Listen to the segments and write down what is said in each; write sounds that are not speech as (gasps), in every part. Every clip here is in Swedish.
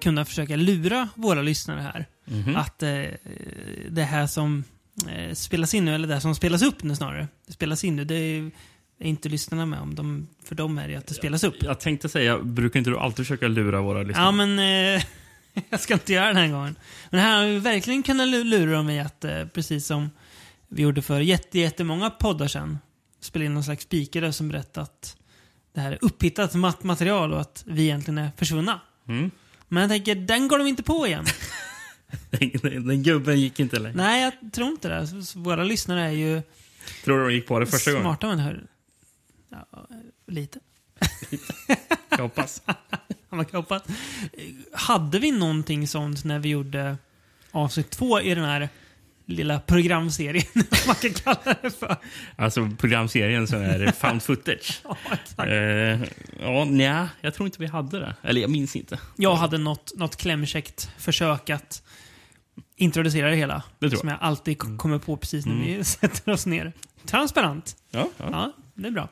kunnat försöka lura våra lyssnare här. Mhm. Att eh, det här som eh, spelas in nu, eller det här som spelas upp nu snarare. Det spelas in nu, det är, är inte lyssnarna med om. De, för dem är det att det spelas upp. Jag tänkte säga, brukar inte du alltid försöka lura våra lyssnare? Ja, men eh, (laughs) jag ska inte göra den här gången. Men här har vi verkligen kunnat lu- lura dem i att, eh, precis som vi gjorde för jätte, jättemånga poddar sedan, spela in någon slags spikare som berättade att det här är upphittat mat- material och att vi egentligen är försvunna. Mm. Men jag tänker, den går de inte på igen. Den, (laughs) den, den gubben gick inte längre. Nej, jag tror inte det. Våra lyssnare är ju Tror du de gick på det första gången? smarta människor. Ja, lite. Jag hoppas. (laughs) Man kan hoppas. Hade vi någonting sånt när vi gjorde avsnitt två i den här lilla programserien, (laughs) vad man kan kalla det för? Alltså programserien som är (laughs) found footage. Ja, exakt. Eh, ja, nja, jag tror inte vi hade det. Eller jag minns inte. Jag hade något, något klämkäckt försök att introducera det hela. Det tror jag. Mm. Som jag alltid k- kommer på precis när vi (laughs) sätter oss ner. Transparent. Ja, ja. Ja, det är bra.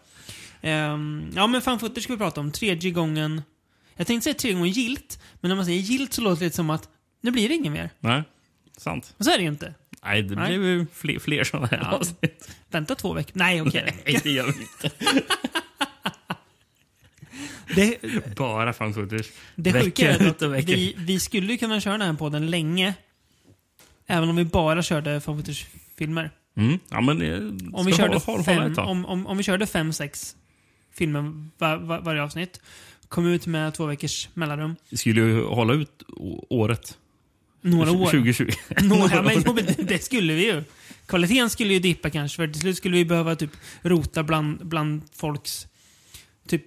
Ehm, ja, men fan footage ska vi prata om. Tredje gången. Jag tänkte säga tredje gången gilt, men när man säger gilt så låter det lite som att nu blir det ingen mer. Nej, sant. Men så är det ju inte. Nej, det Nej. blev ju fler, fler sådana här Ja. avsnitt. Vänta två veckor. Nej, okej. (laughs) Nej, det gör vi inte. (laughs) Det, Bara found footage. det sjuka är att vi, vi skulle ju kunna köra den här podden länge. Även om vi bara körde fan footage-filmer. Mm. Ja, men det Om vi, körde hålla- fem, om, om, om vi körde fem, sex filmer var, var, varje avsnitt. Kom ut med två veckors mellanrum. Vi skulle ju hålla ut året. Några år. 2020. (laughs) Några, jo, men (laughs) det- det skulle vi ju. Kvaliteten skulle ju dippa kanske, för till slut skulle vi behöva typ rota bland, bland folks... Typ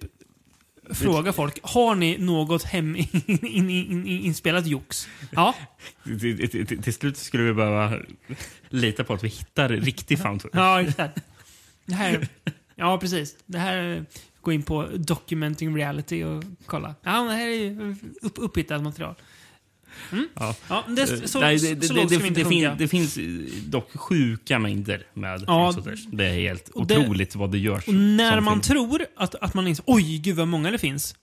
fråga folk, har ni något hem in, in, jox? Ja, till, till, till, slut skulle vi behöva lita på att vi hittar riktig found footage. ja exakt. Det här, ja, precis. Det här, gå in på documenting reality och kolla. Ja, det här är ju upp, upphittat material. Ja. Ja, det, så, så, Nej, det, det, så lågt ska vi inte det, fin, det finns eh, dock sjuka mängder med Ja. Det är helt otroligt vad det görs. Och när man film. tror att, att man inser oj, gud vad många det finns.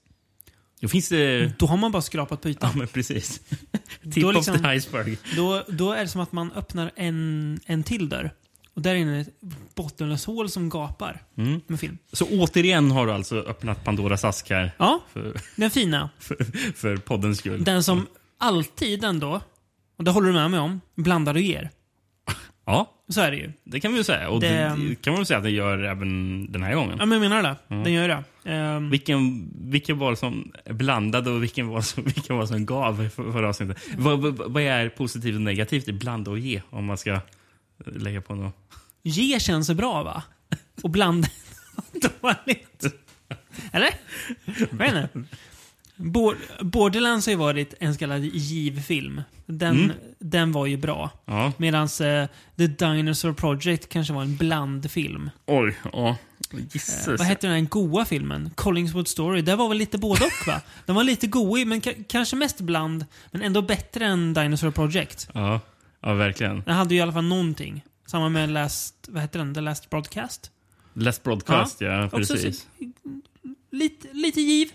Då finns det... Då har man bara skrapat på ytan. Ja, men precis. (laughs) Tip Då liksom- of the iceberg. Då, då är det som att man öppnar en, en till dörr. Och där inne är ett bottenlöst hål som gapar Mm. med film. Så återigen har du alltså öppnat Pandoras ask här Ja, för, den fina. (laughs) för, för poddens skull. Den som alltid ändå, och det håller du med mig om, blandar och ger. Ja, Så är det ju. det kan vi ju säga. Och Det- det, kan man väl säga att det gör även den här gången. Ja, men jag menar det. Den gör det. Ehm, Vilken, vilken det som blandade och vilken var som, vilken var som gav för, förra avsnittet? Vad, vad, vad är positivt och negativt i blanda och ge? Om man ska lägga på något. ge känns bra va? Och blanda (laughs) dåligt. Eller? Jag vet inte. Bo- Borderlands har ju varit en så kallad givfilm. Den, Mm. den var ju bra. Ja. Medan The Dinosaur Project kanske var en blandfilm. Oj, ja. Eh, Jesus. vad hette den här goa filmen? Collingswood Story. Det var väl lite både och va? (laughs) Den var lite goig, men ka- kanske mest bland. Men ändå bättre än Dinosaur Project. Ja, ja, verkligen. Den hade ju i alla fall någonting. Samma med Last, vad heter den? The Last Broadcast. Last Broadcast, ja, Också precis. Lite, lite giv.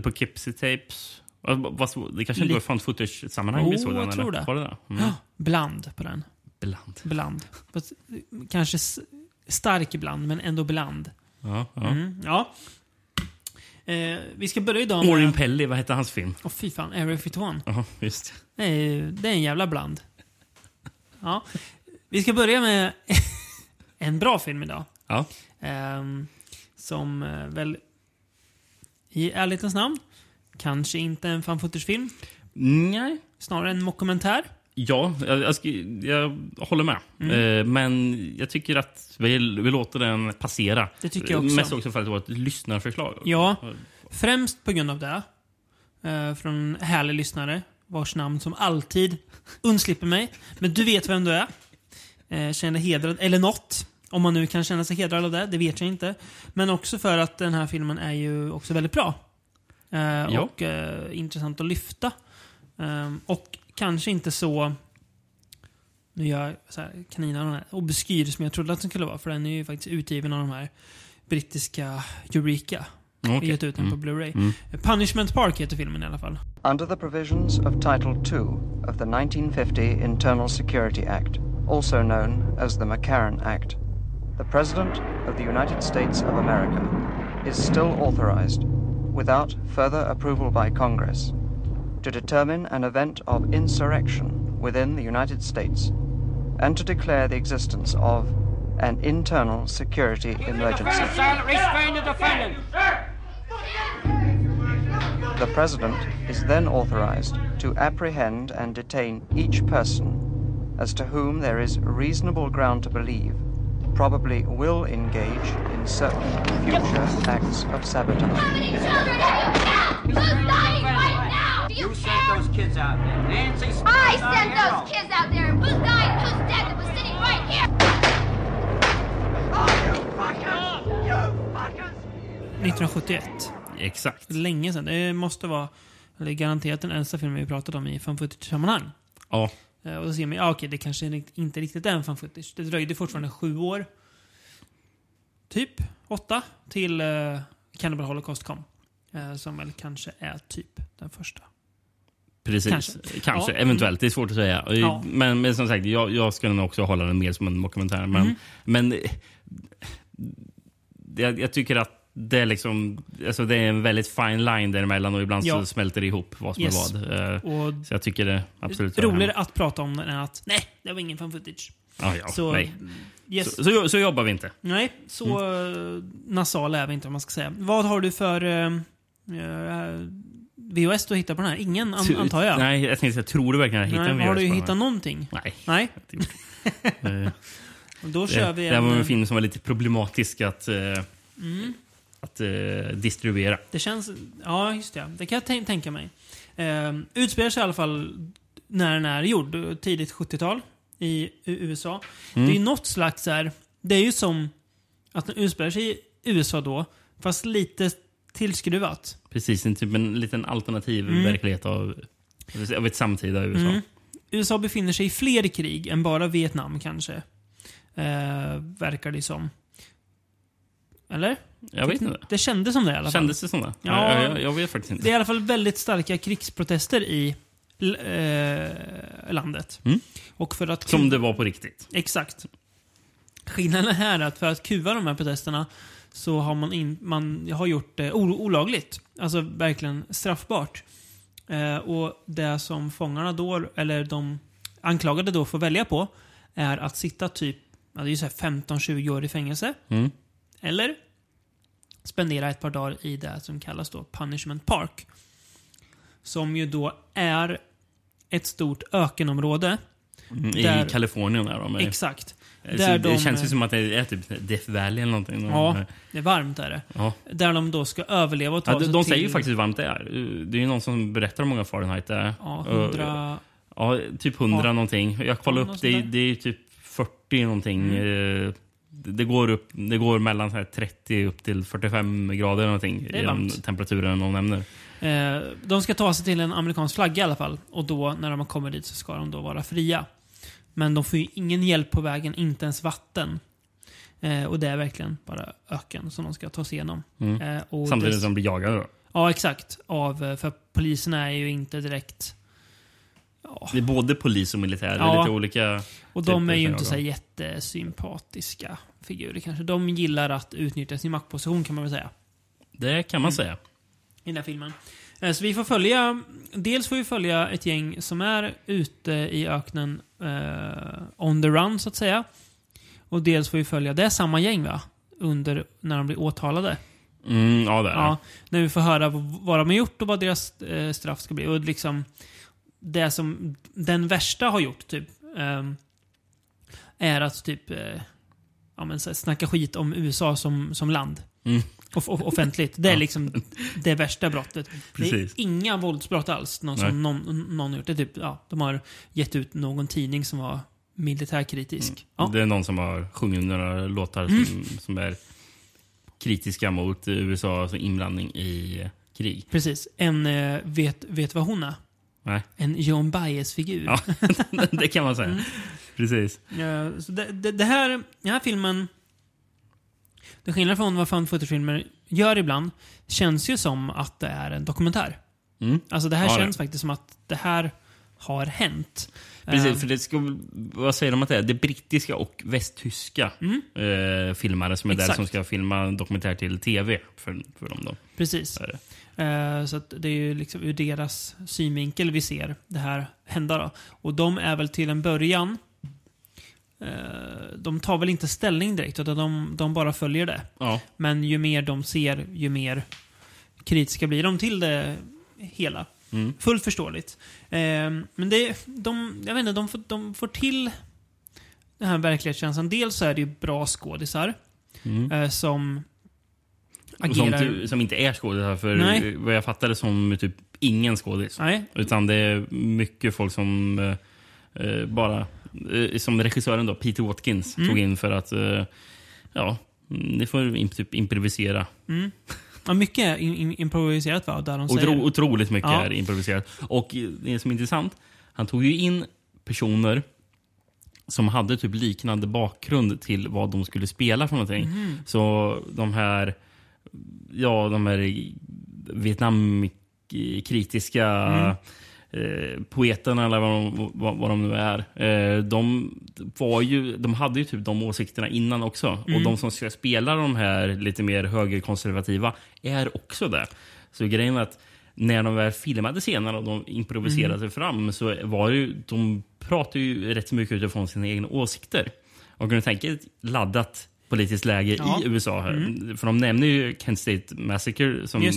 På Kipsy Tapes. Det kanske inte var found footage-sammanhang vi Oh, såg den? jag tror eller? det. Var det det? Mm. Ja, bland på den. Bland. Bland. Eh, Kanske stark ibland, men ändå bland. Ja, ja. Mm, ja. Eh, vi ska börja idag med... Pelly, vad hette hans film? Åh fy fan, Area 51. Ja, just. Det är, det är en jävla bland. Ja. Vi ska börja med (laughs) en bra film idag. Ja. Ehm, som eh, väl i ärlighetens namn kanske inte en fan footage-film. Nej. Snarare en mockumentär. Ja, jag, jag, jag håller med. Mm. Eh, men jag tycker att vi, vi låter den passera. Det tycker jag också. Mest också för att det var ett lyssnarförslag. Ja, främst på grund av det. Eh, från härlig lyssnare vars namn som alltid (laughs) undslipper mig. Men du vet vem du är. Eh, känner hedrad, eller något. Om man nu kan känna sig hedrad av det, det vet jag inte. Men också för att den här filmen är ju också väldigt bra. Eh, och eh, intressant att lyfta. Eh, och kanske inte så... Nu gör jag så här, kaninen här, obskyr som jag trodde att den skulle vara. För den är ju faktiskt utgiven av de här brittiska Eureka. Okej. Gett ut den på Mm. Blu-ray. Mm. Punishment Park heter filmen i alla fall. Under the provisions of Title II of the 1950 Internal Security Act, also known as the McCarran Act, the President of the United States of America is still authorized, without further approval by Congress, to determine an event of insurrection within the United States and to declare the existence of an internal security emergency. Silent, restrain the defendant. The President is then authorized to apprehend and detain each person as to whom there is reasonable ground to believe probably will engage in certain future acts of sabotage. How many children have you killed? Who's dying right now? Do you You care? sent those kids out there. Nancy Smith, I sent those kids out there. Who's died and who's dead that was sitting right here? 1971. Exakt. Länge sedan. Det måste vara, eller garanterat den äldsta filmen vi pratat om i fan footage-sammanhang. Ja. Eh, Och då ser man, ja okej, det kanske inte riktigt är en fan footage. Det dröjde fortfarande sju år. Typ åtta till uh, Cannibal Holocaust kom. Eh, som väl kanske är typ den första. Precis. Kanske. Kanske. Ja. Eventuellt. Det är svårt att säga. Ja. Men, men som sagt, jag, jag skulle nog också hålla den mer som en dokumentär. Men, Mm. men jag, jag tycker att det är, liksom, alltså det är en väldigt fine line däremellan och ibland Ja. så smälter det ihop vad som Yes. är vad. Eh, Och Så jag tycker det absolut roligare att prata om den än att nej, det var ingen fan footage. Ja, ja, så, nej. Yes. Så, så, så jobbar vi inte. Nej, så mm. nasal är vi inte om man ska säga. Vad har du för uh, VHS du hittar på den här? Ingen an, antar jag? Nej, jag tänkte säga, tror du verkligen jag hittar en Nej, har VHS du på den hittat någonting? Nej. Nej. (laughs) Eh, Då kör vi det, det här var en... en film som var lite problematisk att, eh, att eh, distribuera. Det känns... Ja, just det. Det kan jag tän- tänka mig. Uh, utspelar sig i alla fall när den är gjord. Tidigt 70-tal i USA. Mm. Det är ju något slags så här... Det är ju som att den utspelar sig i USA då, fast lite tillskruvat. Precis, en, typ en liten alternativ Mm. verklighet av, av ett samtida USA. Mm. USA befinner sig i fler krig än bara Vietnam kanske. Eh, verkar det som. Eller? Jag vet inte. Det kändes som det i alla fall. Kändes det som det? Ja. jag, jag, vet faktiskt inte. Det är i alla fall väldigt starka krigsprotester i eh, landet. Mm. Och för att Som det var på riktigt. Exakt. Skillnaden här är att för att kuva de här protesterna så har man, in, man har gjort det ol- olagligt. Alltså verkligen straffbart. Eh, och det som fångarna då, eller de anklagade då får välja på, är att sitta typ ja, det är ju så här 15-20 år i fängelse. Mm. Eller spendera ett par dagar i det som kallas då Punishment Park. Som ju då är ett stort ökenområde. Mm, Där- I Kalifornien är de. Exakt. Så där det de- känns ju som att det är typ Death Valley eller någonting. Ja, det är varmt är det. ja. Där de då ska överleva och ta Ja, de sig de till... säger ju faktiskt hur varmt det är. Det är ju någon som berättar hur många Fahrenheit det är. Ja, Och- 100... Ja, typ 100 Ja. någonting. Jag kollade upp, det, där. det är typ 40 någonting. Mm. Det går, upp, det går mellan så här 30 upp till 45 grader eller någonting i de varmt. temperaturen de nämner. Eh, de ska ta sig till en amerikansk flagga i alla fall. Och då, när de kommer dit, så ska de då vara fria. Men de får ju ingen hjälp på vägen, inte ens vatten. Eh, och det är verkligen bara öken som de ska ta sig igenom. Mm. Eh, Samtidigt det- som de blir jagade. Då. Ja, exakt. Av, eh, för poliserna är ju inte direkt... Ja. Det är både polis och militär. Det Ja. lite olika. Och de är ju inte så jättesympatiska figurer kanske. De gillar att utnyttja sin maktposition kan man väl säga. Det kan man säga. i den här filmen. Eh, Så vi får följa, dels får vi följa ett gäng som är ute i öknen eh, on the run så att säga. Och dels får vi följa, det är samma gäng va? Under, när de blir åtalade. Mm, ja, det är Ja, när vi får höra vad de har gjort och vad deras eh, straff ska bli. Och liksom det som den värsta har gjort typ ehm, är att typ eh, ja, men, så snacka skit om USA som, som land. Mm. Off off offentligt. Det är Ja. liksom det värsta brottet. Precis. Det är inga våldsbrott alls. Någon Nej. som någon, någon har gjort. Det typ, ja, de har gett ut någon tidning som var militärkritisk. Ja. Det är någon som har sjungit några låtar Mm. som, som är kritiska mot USAs inblandning i krig. Precis. En, eh, vet, vet vad hon är? Nej. En John Baez-figur. Ja, (laughs) det kan man säga. Mm. Precis. Eh, så det, det, det här, den här filmen Det skillnad från vad fan footage-filmer gör ibland, känns ju som att det är en dokumentär. Mm. Alltså det här Ja, det. känns faktiskt som att det här har hänt. Precis, Eh, för det ska, vad säger de att det är? Det brittiska och västtyska eh, filmare som är där Mm. Exakt. som ska filma en dokumentär till tv för, för dem. Då. Precis. Det. Eh, Så det är ju liksom ur deras synvinkel vi ser det här hända. Då. Och de är väl till en början eh, de tar väl inte ställning direkt, utan de, de bara följer det. Ja. Men ju mer de ser, ju mer kritiska blir de till det hela. Mm. Fullt förståeligt. Eh, men det, de, jag vet inte, de får, de får till den här verklighetskänslan. Dels så är det ju bra skådisar Mm. eh, Som, agerar... ty- som inte är skådisar, för Nej. vad jag fattade som typ ingen skådis. Nej, Utan det är mycket folk som eh, eh, bara... Eh, som regissören då, Peter Watkins, Mm. tog in för att... Eh, ja, ni får typ improvisera. ja, mycket är in, improviserat va? Där de säger. Otro, otroligt mycket Ja. är improviserat. Och det som är intressant, han tog ju in personer som hade typ liknande bakgrund till vad de skulle spela för någonting. Mhm. Så de här, ja, de här Vietnamkritiska Mm. eh, poeterna eller vad de, vad, vad de nu är. Eh, de, var ju, de hade ju typ de åsikterna innan också. Mm. Och de som ska spela de här lite mer högerkonservativa är också det. Så grejen är att när de väl filmade scenerna och de improviserade sig fram så var det ju, de pratade ju rätt mycket utifrån sina egna åsikter. Och kan du tänka ett laddat politiskt läge Ja. i USA. Här. För de nämner ju Kent State Massacre som, eh,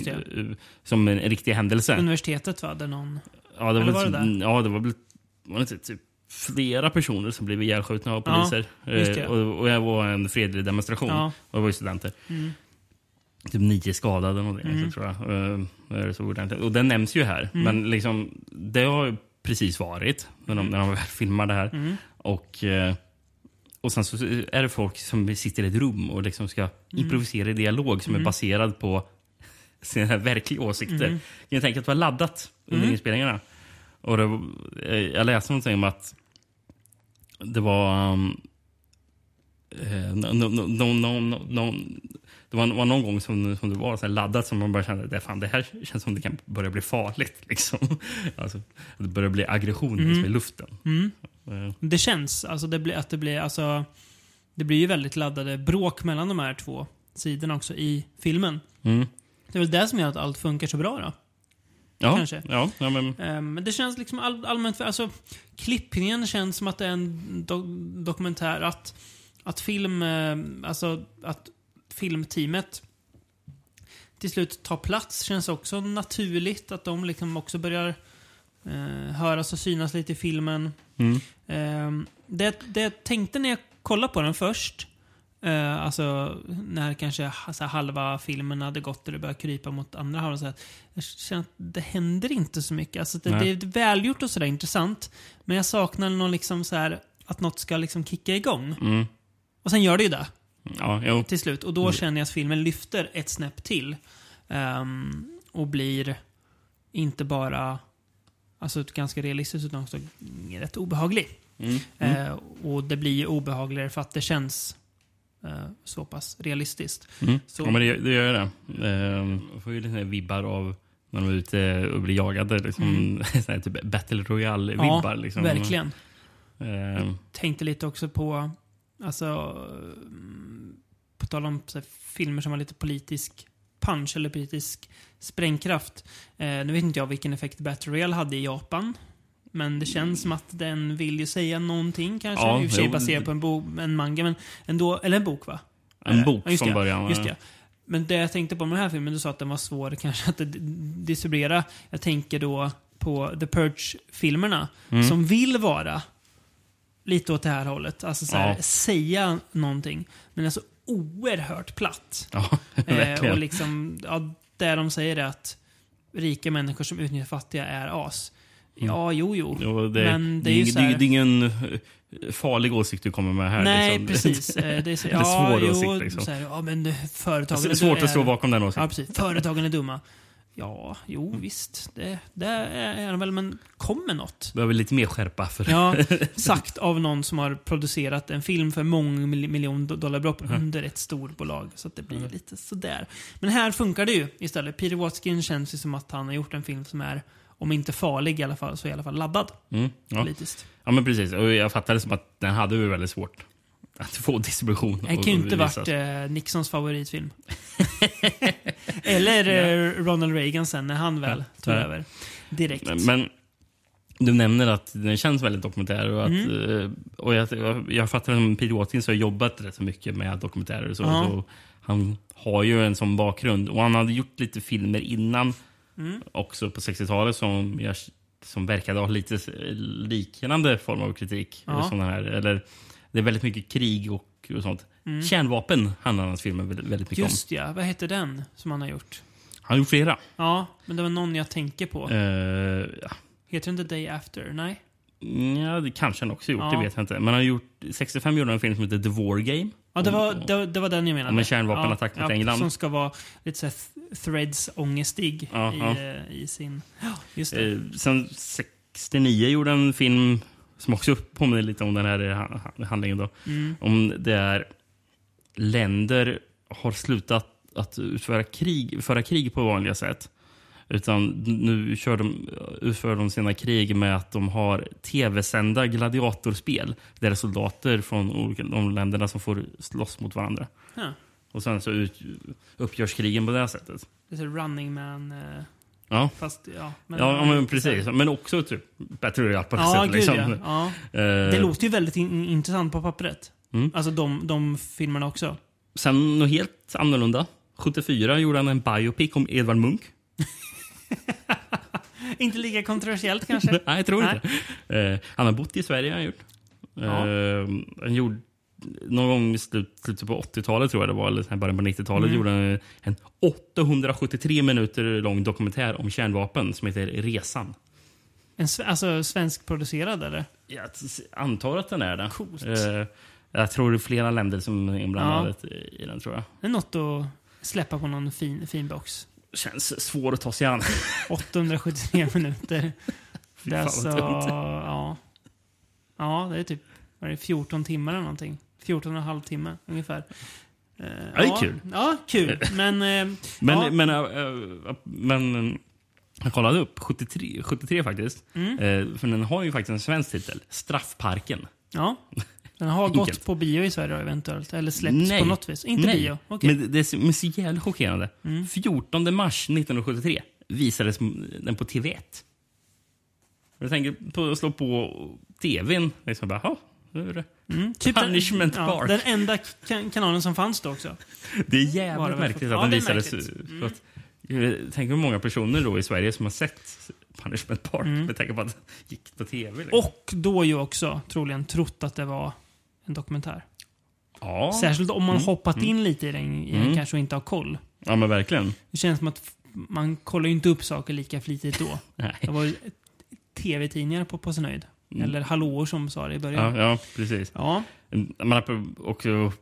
som en riktig händelse. Universitetet va? Där någon... Ja, det var, var det typ- ja, det var väl var det inte typ flera personer som blev ihjälskjutna av Ja, poliser. det. Eh, och, och det var en fredlig demonstration. Ja. Och det var ju studenter. Mm. Typ nio skadade någonting, så tror jag. Eh, så ordentligt. Och den nämns ju här. Mm. Men liksom, det har ju precis varit när de, när de väl filmar det här. Mm. Och, eh, och sen så är det folk som sitter i ett rum och liksom ska Mm. improvisera i dialog som är baserad på (laughs) sina verkliga åsikter. Mm. Jag tänka att det var laddat under inspelningarna. Och det, eh, jag läste någonting om att det var... Um, eh, no, no, no, det var, var någon gång som, som det var så laddat som man bara kände det, fan, det här känns som det kan börja bli farligt. (laughs) Liksom. Alltså, det börjar bli aggression liksom, i luften. Mm. Eh, Det känns, alltså det blir, att det blir, alltså... Det blir ju väldigt laddade bråk mellan de här två sidorna också i filmen. Mm. Det är väl det som gör att allt funkar så bra då. Ja, Kanske. Ja, ja, men, Eh, Men det känns liksom all, allmänt... Alltså, klippningen känns som att det är en do dokumentär. Att, att film... eh, Alltså, att filmteamet till slut tar plats känns också naturligt. Att de liksom också börjar eh, höras och synas lite i filmen. mm. Eh, det, det jag tänkte när jag kollade på den först, eh, alltså när kanske ha- så här, halva filmen hade gått och det började krypa mot andra halvan, så här, jag känner att det händer inte så mycket. Alltså det, det är välgjort och sådär intressant, men jag saknar någon liksom så här, att något ska liksom kicka igång. Mm. Och sen gör det ju det Ja, jo. till slut. Och då känner jag att filmen lyfter ett snäpp till. Ehm, och blir inte bara alltså, ganska realistisk utan också rätt obehaglig. Mm. Eh, och det blir ju obehagligare för att det känns eh, så pass realistiskt. Mm. Så- Ja, men det, det gör det. Jag får ju lite vibbar av när de är ute och blir jagade. Liksom, (laughs) här typ Battle Royale-vibbar. Mm. Ja, liksom. verkligen. Ehm, Tänkte lite också på, alltså, mm, på tal om här, filmer som har lite politisk punch eller politisk sprängkraft. Eh, nu vet inte jag vilken effekt Battle Royale hade i Japan. Men det känns som att den vill ju säga någonting kanske. Ja, I och för sig baserat på en, bo, en manga, men ändå, eller en bok va? En Eh, bok ja, från början. Just det. Men det jag tänkte på med den här filmen, du sa att den var svår kanske att di- distribuera. Jag tänker då på The Purge-filmerna, Mm. som vill vara lite åt det här hållet. Alltså så här, Ja. säga någonting. Men är så oerhört platt. Ja, (laughs) Eh, verkligen. och liksom, ja, där de säger att rika människor som utnyttjar fattiga är as. Ja, jo, jo. Mm. Jo, det, Men det är det, ju det, här- det är ingen eh, farlig åsikt du kommer med här. Nej, liksom. precis. (laughs) Eh, Det är, så, är ja, svår jo, åsikt, liksom. så här, ja, men företagen Det är svårt att stå är- bakom den Ja, åsikten. precis. Företagen är dumma. Ja, jo visst. Det, det är han väl, men kommer något? Behöver lite mer skärpa. För Ja, (laughs) sagt av någon som har producerat en film för många mil- miljon do- dollarbelopp under ett storbolag. Så att det blir lite sådär. Men här funkar det ju istället. Peter Watkin känns ju som att han har gjort en film som är, om inte farlig i alla fall, så i alla fall laddad Mm, ja. politiskt. ja, men precis. Och jag fattade som att den hade ju väldigt svårt att få distribution. Det kan ju inte varit eh, Nixons favoritfilm. (laughs) Eller eh, Ronald Reagan sen, när han väl tog Ja. över. Direkt. Men, men du nämner att den känns väldigt dokumentär. Och, att, Mm. eh, och jag, jag, fattar att Peter Watkins har jobbat rätt så mycket med dokumentärer. Och så, Ja. så han har ju en sån bakgrund. Och han hade gjort lite filmer innan, Mm. också på 60-talet, som, jag, som verkade ha lite liknande form av kritik. Ja. Eller såna här, eller, det är väldigt mycket krig och, och sånt. Kärnvapen handlar hans filmer väldigt, mycket Mm. Just ja, vad heter den som han har gjort? om. Han har gjort flera. Ja, men det var någon jag tänker på. Eh, ja. Heter den The Day After? Nej? Ja, det kanske han också gjort, Ja. det vet jag inte. Men han har gjort, 65 gjorde han en film som heter The War Game. Ja, det var, Om- det, det var den jag menade. Om en kärnvapenattack mot England. Som ska vara lite såhär threads-ångestig Ja, i, ja. eh, i sin... Ja, (gasps) just det. Eh, sen 69 gjorde han en film som också påminner lite om den här eh, ha- ha- handlingen. Då. Mm. Om det är länder har slutat att utföra krig, föra krig på vanliga sätt. Utan nu kör de, utför de sina krig med att de har tv-sända gladiatorspel. Där det är soldater från olika, de länderna som får slåss mot varandra. Ja. Och sen så ut, uppgörs krigen på det här sättet. Lite Running Man... Eh, Ja, fast, ja. ja men precis. Men också typ Battle Royale på det Ja, sättet. gud Liksom. ja. ja. Eh, Det låter ju väldigt in, intressant på pappret. Mm. Alltså de, de filmerna också. Sen något helt annorlunda. 74 gjorde han en biopic om Edvard Munch. (laughs) Inte lika kontroversiellt kanske? (laughs) Nej, jag tror Nej. inte. Eh, han har bott i Sverige. Han, gjort. Eh, han gjorde någon gång i slut, slutet på 80-talet, tror jag det var, eller början på 90-talet, Mm. gjorde han en 873 minuter lång dokumentär om kärnvapen som heter Resan. En, alltså svenskproducerad eller? Jag antar att den är det. Coolt. Eh, jag tror det är flera länder som är inblandade i den, tror jag. Det är något att släppa på någon fin, fin box. Känns svår att ta sig an. (laughs) 873 minuter. Det är alltså... Ja. ja, det är typ vad är det, 14 timmar eller någonting. 14 och en halv timme ungefär. Eh, Ja, det är kul. Ja, kul. (laughs) Men... eh, Men, ja. men, äh, men jag kollade upp 73, 73 faktiskt. Mm. Eh, för den har ju faktiskt en svensk titel. Straffparken. Ja. Den har (laughs) gått på bio i Sverige eventuellt. Eller släppts Nej. på något vis. Inte Nej. bio. Mm. Men det är så, jävla chockerande. 14 mars 1973 visades den på TV1. Jag tänker på att slå på tvn. Liksom bara, "Jaha, nu är det. Mm, typ Punishment den, Park. Den enda kan kanalen som fanns då också. Det är det jävligt väl märkligt att Ja, den det visades. Mm. eh, tänk hur många personer då i Sverige som har sett Punishment Park med tanke på att det gick på tv. Liksom. Mm. Och då ju också troligen trott att det var en dokumentär. ja. Särskilt om man Mm. hoppat in lite i den, den Mm. kanske och inte har koll. ja, men verkligen. Det känns som att man kollar ju inte upp saker lika flitigt då. (laughs) Nej. Det var ju tv-tidningar på, på sin höjd. Eller hallåor som sa det i början. Mm. Ja, ja, precis. Ja. Man har också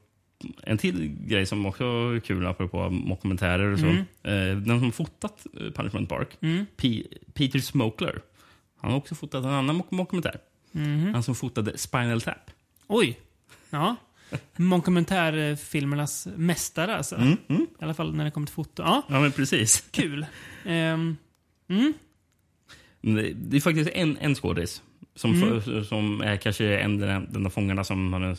en till grej som också är kul apropå dokumentärer och så. Mm. Eh, den som fotat eh, Punishment Park, Mm. Peter Smokler, han har också fotat en annan dokumentär. Mhm. Han som fotade Spinal Tap. Oj. Ja. Dokumentärfilmernas mästare alltså. Mm, mm. I alla fall när det kommer till foto. Ja, Ja, men precis. kul. Mm. Det det är faktiskt en, en skådis som, Mm. för, som är kanske en av fångarna som har den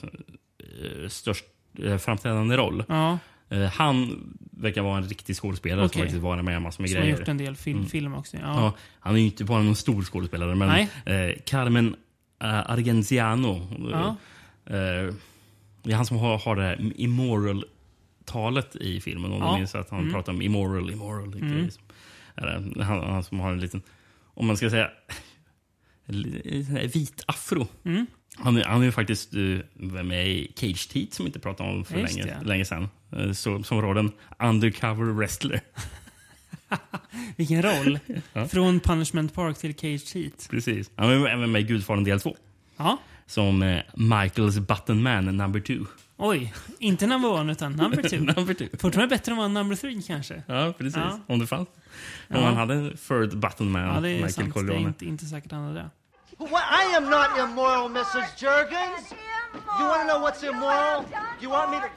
eh, störst eh, framträdande roll. Ja, Eh, han verkar vara en riktig skådespelare Okej. som faktiskt varit med om massor med som har grejer. gjort en del film, Mm. film också. Ja. Ja, han är ju inte bara någon stor skådespelare, men eh, Carmen Argenziano. Ja. Eh, det är han som har, har det här immoral-talet i filmen. Om Ja. du minns att han Mm. pratar om immoral, immoral. Mm. som- han, han som har en liten, om man ska säga, vit afro. Mm. Han, är- han är ju faktiskt uh, med i Cage Teeth som vi inte pratade om för länge, det. länge sedan. Eh, så, som rollen undercover wrestler. (laughs) Vilken roll. (laughs) Ja. Från Punishment Park till Cage Heat. Precis. Han är även med i Gudfadern del 2. Ja. Som eh, Michaels button man number two. Oj, inte number one utan number two. Number two. Fortfarande bättre än vara number three kanske. Ja, precis. Ja. Om det fanns. Ja. Om man hade en third button man, Ja, Michael sant. Det är Corleone. inte, inte säkert han hade det. Well, I am not immoral, Mrs. Jurgens. You want to know what's immoral? You want me to?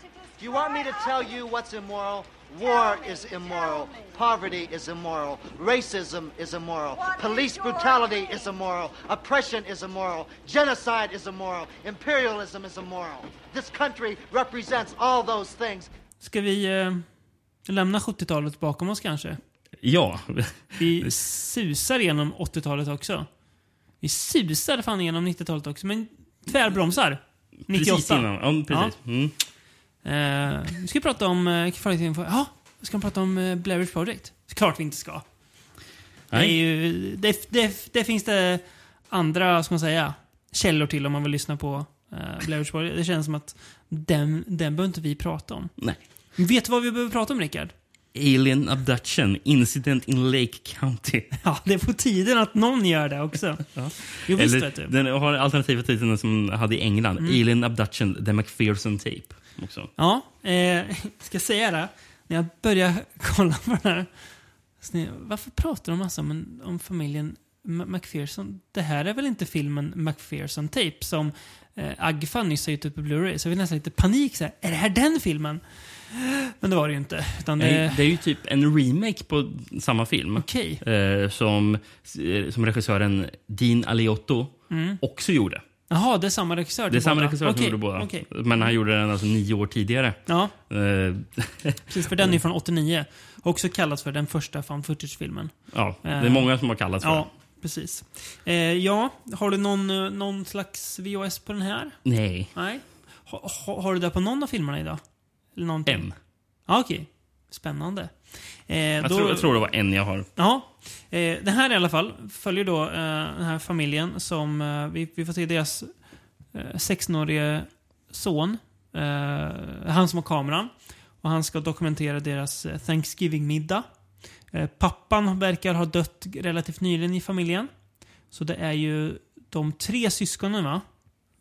You want me to tell you what's immoral? War is immoral. Poverty is immoral. Racism is immoral. Police brutality is immoral. Oppression is immoral. Genocide is immoral. Imperialism is immoral. This country represents all those things. Ska vi eh, lämna 70-talet bakom oss kanske? Ja, Vi susar igenom 80-talet också. Vi susar fan igenom 90-talet också, men tvärbromsar. 98. precis innan. Ja, precis. Mm. Eh, vi ska prata om... Eh. Ja, vi ska prata om eh, Blair Witch Project. Klart vi inte ska. Det, är ju, det, det, det finns det andra, ska man säga, källor till om man vill lyssna på eh, Blair Witch Project. Det känns som att den, den behöver inte vi prata om. Nej. Vet du vad vi behöver prata om, Rickard? Alien abduction, incident in Lake County. (laughs) Ja, det är på tiden att någon gör det också. (laughs) Jo, visst vet du. den har alternativa titeln som hade i England. Mm. Alien abduction, the McPherson tape. Också. Ja, eh, (laughs) ska jag säga det? När jag började (laughs) kolla på den här. Varför pratar de massa om, en- om familjen McPherson? Det här är väl inte filmen McPherson Tape som eh, Agfa nyss har gett ut på Blu-ray. Så jag fick nästan lite panik. Så här, är det här den filmen? Men det var det ju inte. Det... Det är ju typ en remake på samma film. Okej. Eh, som, eh, som regissören Dean Aliotto också gjorde. Jaha, det är samma regissör Det är samma båda. regissör som gjorde båda. okej. Men han gjorde den alltså nio år tidigare. Ja, Eh, precis. För den är från 89. Också kallats för den första found footage-filmen. ja, det är många som har kallats för Ja, precis. Eh, ja, har du någon, eh, någon slags VHS på den här? Nej, Nej. Ha, ha, har du det på någon av filmerna idag? Eller någonting? en. Ja, okej. Spännande. Eh, Jag, då, tror, jag tror det var en jag har. Ja. Eh, det här i alla fall följer då eh, den här familjen som... Eh, vi, vi får se deras eh, 16-årige son. Eh, han som har kameran. Och han ska dokumentera deras eh, Thanksgiving-middag. Eh, pappan verkar ha dött relativt nyligen i familjen. Så det är ju de tre syskonen va?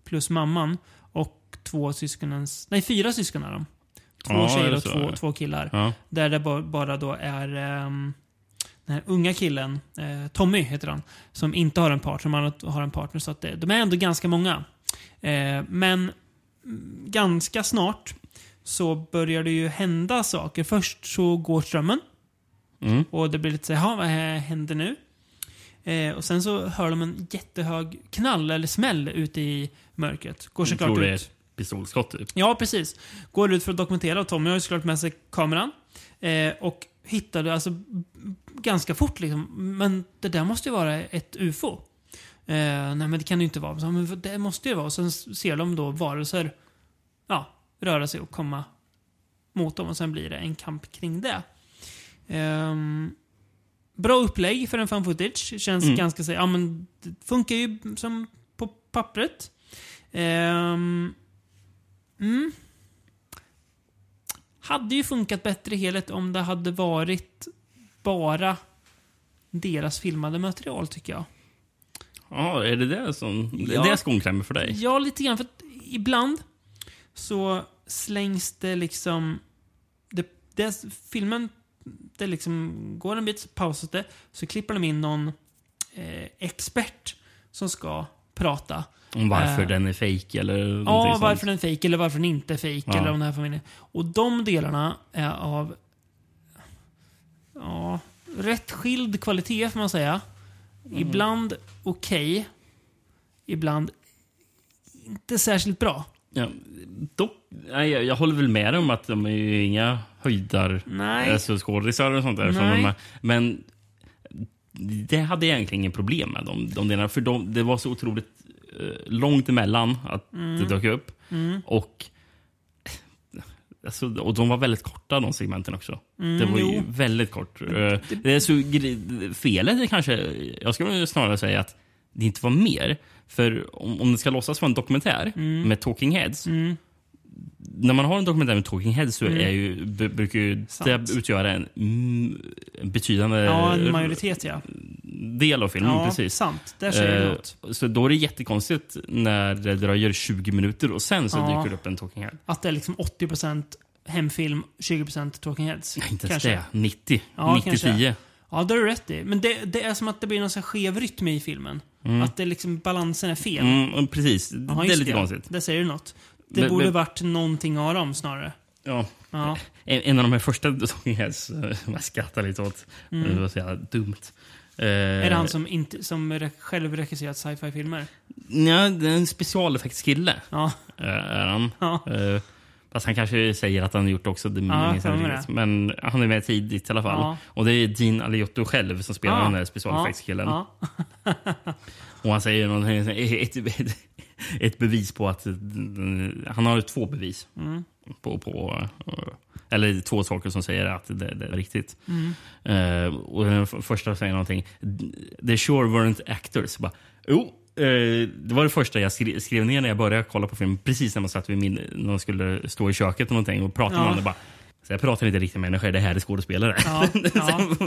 Plus mamman. Och två syskonens... Nej, fyra syskon är de. Två Ja, tjejer och så? två, två killar. Ja. Där det ba- bara då är ehm, den här unga killen, eh, Tommy heter han, som inte har en partner, som har- har en partner. Så att det, de är ändå ganska många. Eh, men mm, ganska snart så börjar det ju hända saker. Först så går strömmen. Mm. Och det blir lite så här, "Jaha, vad händer nu? Eh, och sen så hör de en jättehög knall eller smäll ute i mörkret. Går såklart ut. Pistolskott typ. Ja, precis. Går ut för att dokumentera. Tommy har ju såklart med sig kameran. Eh, och hittade alltså ganska fort liksom. Men det där måste ju vara ett UFO. Eh, nej, men det kan det ju inte vara. Så, men det måste ju vara. Sen ser de då varelser ja, röra sig och komma mot dem. Och sen blir det en kamp kring det. Ehm, bra upplägg för en fan footage. Känns Mm. ganska så, ja men det funkar ju som på pappret. Ehm, mm. Hade ju funkat bättre i helhet om det hade varit bara deras filmade material tycker jag. Ja, är det det som... Ja. Det är skon klämmer för dig? Ja, lite grann. För ibland så slängs det liksom... Det, det, filmen, det liksom går en bit, så pausas det, så klipper de in någon eh, expert som ska prata. Om varför Eh, den är fake eller Ja, någonting sånt. varför den är fake eller varför den inte är fake Ja. eller om den här familjen. Och de delarna är av ja, rätt skild kvalitet får man säga. Mm. Ibland okej. ibland inte särskilt bra. Ja, dock, nej, jag, jag håller väl med om att de är ju inga höjdar alltså, skådisar och sånt där. De, men det hade jag egentligen ingen problem med. De, de delarna, för de, det var så otroligt långt emellan att det dök upp. Och, alltså, och de var väldigt korta de segmenten också. det var ju jo. väldigt kort. Eh, det är så, felet är kanske, jag skulle snarare säga att det inte var mer. För om, om det ska låtsas vara en dokumentär med talking heads. När man har en dokumentär med talking heads så är ju, brukar ju det utgöra en, mm, betydande Ja, en majoritet ja. del av filmen. Ja, precis. sant. Där säger du Eh, något. så då är det jättekonstigt när det dröjer 20 minuter och sen så Ja. dyker det upp en Talking Head. Att det är liksom 80% hemfilm, 20% Talking Heads. Nej, inte ens det. 90. Ja, 90 kanske. 10. Ja, det har du rätt i. Men det, det är som att det blir någon skev rytm i filmen. Att det liksom, balansen är fel. Mm, precis. Ja, det är lite konstigt. Det säger du något. Det Men- borde men- varit någonting av dem snarare. Ja. Ja. En, en av de här första Talking Heads, eh, jag skrattar lite åt. Det var så jävla dumt. Mm. Är det han som, inte, som själv regisserat sci-fi-filmer? Ja, det är en specialeffektskille. Ja. eh, Är han. Ja. Eh, Fast han kanske säger att han gjort också. Det Ja, riktigt. Men han är med tidigt i alla fall. Ja. Och det är Dean Aliotto själv som spelar Ja. den där specialeffektskillen. Ja. (laughs) Och han säger någonting, ett, ett, ett bevis på att... Han har två bevis. Mm. På, på, eh, eller två saker som säger att det, det är riktigt. Mm. Eh, och den första säger någonting. The sure weren't actors. Bara, jo, eh, det var det första jag skrev, skrev ner när jag började kolla på filmen. Precis när man satt vid min, när man skulle stå i köket och, någonting och prata Ja. med varandra. Jag pratar inte riktigt med människor, det här är skådespelare. Ja, (laughs)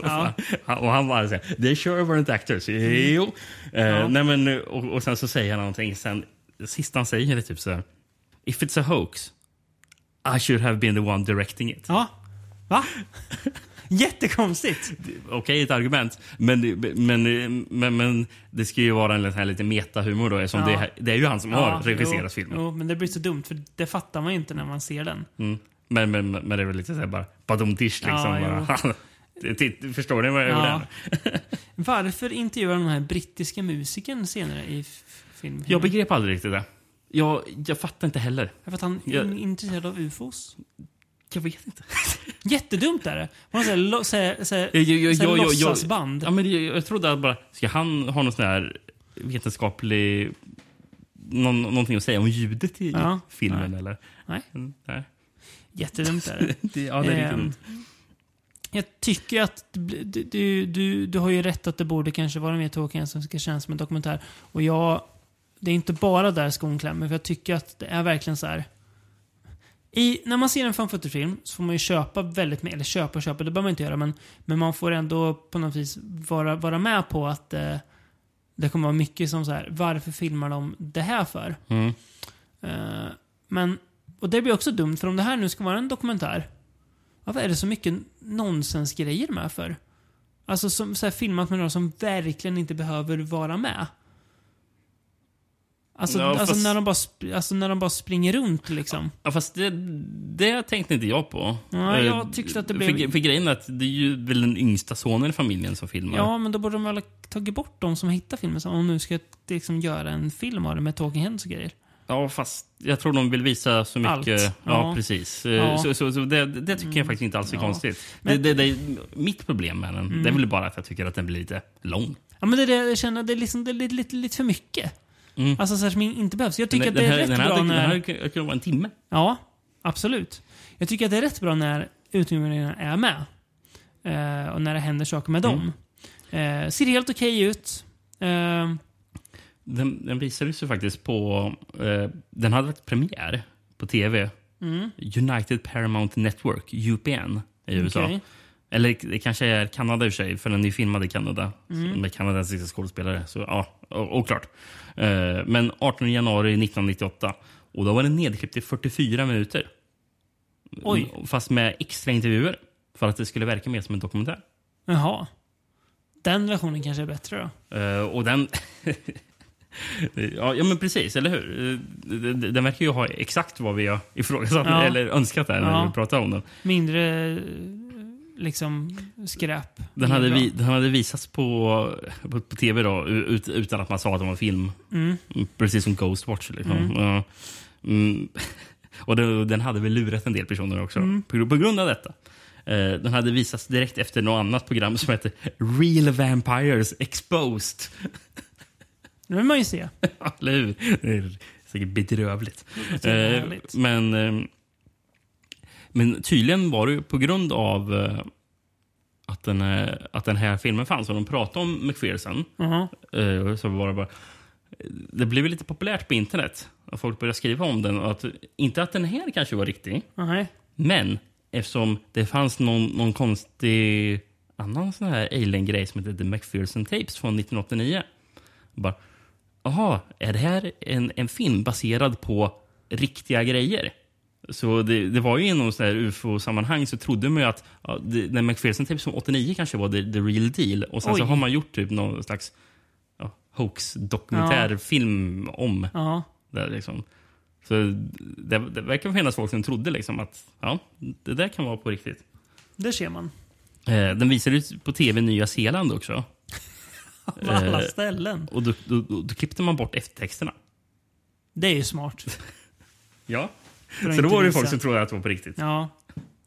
ja, ja. och han bara säger, they sure weren't actors. Jo. Eh, nej, men, och, och sen så säger han någonting. Sen, sista han säger är typ så här. If it's a hoax, I should have been the one directing it. ja. Va? Jättekonstigt. Okej, ett argument. Men, men, men, men det ska ju vara en här lite metahumor då. Eftersom Ja. det, det är ju han som har regisserat jo, filmen. Jo, men det blir så dumt för det fattar man ju inte när man ser den. Mm. Men, men, men det är väl lite så här bara badumtisch liksom. Ja, bara. (laughs) Förstår ni vad jag gjorde? Ja. (laughs) Varför intervjuar den här brittiska musikern senare i f- film? Jag begrep aldrig riktigt det. Jag, jag fattar inte heller. För att han är Jag- intresserad av ufos? Jag vet inte. (laughs) Jättedumt är det. Man låtsasband. ja, men jag, jag trodde att bara, ska han ha någon sån här vetenskaplig... Någon, någonting att säga om ljudet i Ja. filmen Nej. eller? Nej. Mm, nej. Jättedumt är (laughs) det. Ja, det är Ehm, riktigt dumt. Jag tycker att du, du, du, du har ju rätt att det borde kanske vara mer Tolkien som ska kännas som en dokumentär. Och jag... Det är inte bara där skon klämmer, för jag tycker att det är verkligen så här. I, när man ser en fan film så får man ju köpa väldigt mycket, eller köpa och köpa, det behöver man inte göra, men, men man får ändå på något vis vara, vara med på att eh, det kommer vara mycket som så här, varför filmar de det här för? Mm. Eh, men, och det blir också dumt, för om det här nu ska vara en dokumentär, varför är det så mycket nonsensgrejer med för? Alltså som, så här, filmat med några som verkligen inte behöver vara med. Alltså, Ja, alltså, fast- när de bara, alltså när de bara springer runt liksom. Ja, fast det, det tänkte inte jag på. Ja, Eh, jag tyckte att det blev- För, för grejen är att det är ju väl den yngsta sonen i familjen som filmar. Ja, men då borde de väl ha tagit bort de som hittar filmen. Om de nu ska liksom göra en film av det med Talking Heads och grejer. Ja, fast jag tror de vill visa så mycket. Allt. Ja, Ja. precis. Eh, Ja. Så, så, så det, det tycker jag faktiskt inte alls är konstigt. Men- Mm. Det, det, det, mitt problem med den det är väl bara att jag tycker att den blir lite lång. Ja, men det är det jag känner, det är, liksom, det är lite, lite, lite för mycket. Mm. Alltså så här som inte behövs. Jag tycker den, att det är den, här, rätt den, här, bra den när... här kan vara en timme. Ja, absolut. Jag tycker att det är rätt bra när utmaningarna är med. Eh, och när det händer saker med Mm. dem. Eh, ser helt okej ut. Eh, Den, den visades ju faktiskt på... Eh, den hade varit premiär på tv. Mm. United Paramount Network, UPN, i USA. okej. Eller det kanske är Kanada i och för sig, för den är ju filmad i Kanada. Mm. Med kanadensiska skådespelare. Så ja, oklart. Eh, men 18 januari 1998. Och då var den nedklippt i 44 minuter. Oj. Fast med extra intervjuer. För att det skulle verka mer som en dokumentär. Jaha. Den versionen kanske är bättre då. Eh, och den... (laughs) (laughs) ja, ja, men precis. Eller hur? Den, verkar ju ha exakt vad vi har ifrågasatt Ja. eller önskat där när Ja. vi pratar om den. Mindre liksom skräp. Den hade, vi, den hade visats på, på, på tv då, ut, utan att man sa att det var film. Mm. Mm, Precis som Ghostwatch. Liksom. Mm. Mm. (laughs) Och den, den hade väl lurat en del personer också. Mm. På, på grund av detta. Eh, den hade visats direkt efter något annat program som hette Real Vampires Exposed. (laughs) Det vill man ju se. (laughs) Eller hur? Det är säkert bedrövligt. Det är Eh, men, eh, men tydligen var det på grund av eh, att den, eh, att den här filmen fanns och de pratade om McPherson. Jaha. Eh, så var det, bara, det blev lite populärt på internet. Och folk började skriva om den. Att, inte att den här kanske var riktig, Nej. men eftersom det fanns någon, någon konstig annan sån här alien-grej som heter The McPherson Tapes från 1989. Bara, Jaha, är det här en, en film baserad på riktiga grejer? Så det, det var ju inom sån här ufo-sammanhang så trodde man ju att ja, det, den McPherson Tapes från 89 kanske var the, the real deal. Och sen så Oj. har man gjort typ någon slags ja, hoax-dokumentärfilm om Ja. det. Liksom. Så det, det verkar finnas folk som trodde liksom att ja, det där kan vara på riktigt. Det ser man. Eh, den visades på tv i Nya Zeeland också. På alla Eh, ställen. Och då, då, då, då klippte man bort eftertexterna. Det är ju smart. Ja. För Så då var det visa. folk som trodde att det var på riktigt. Ja.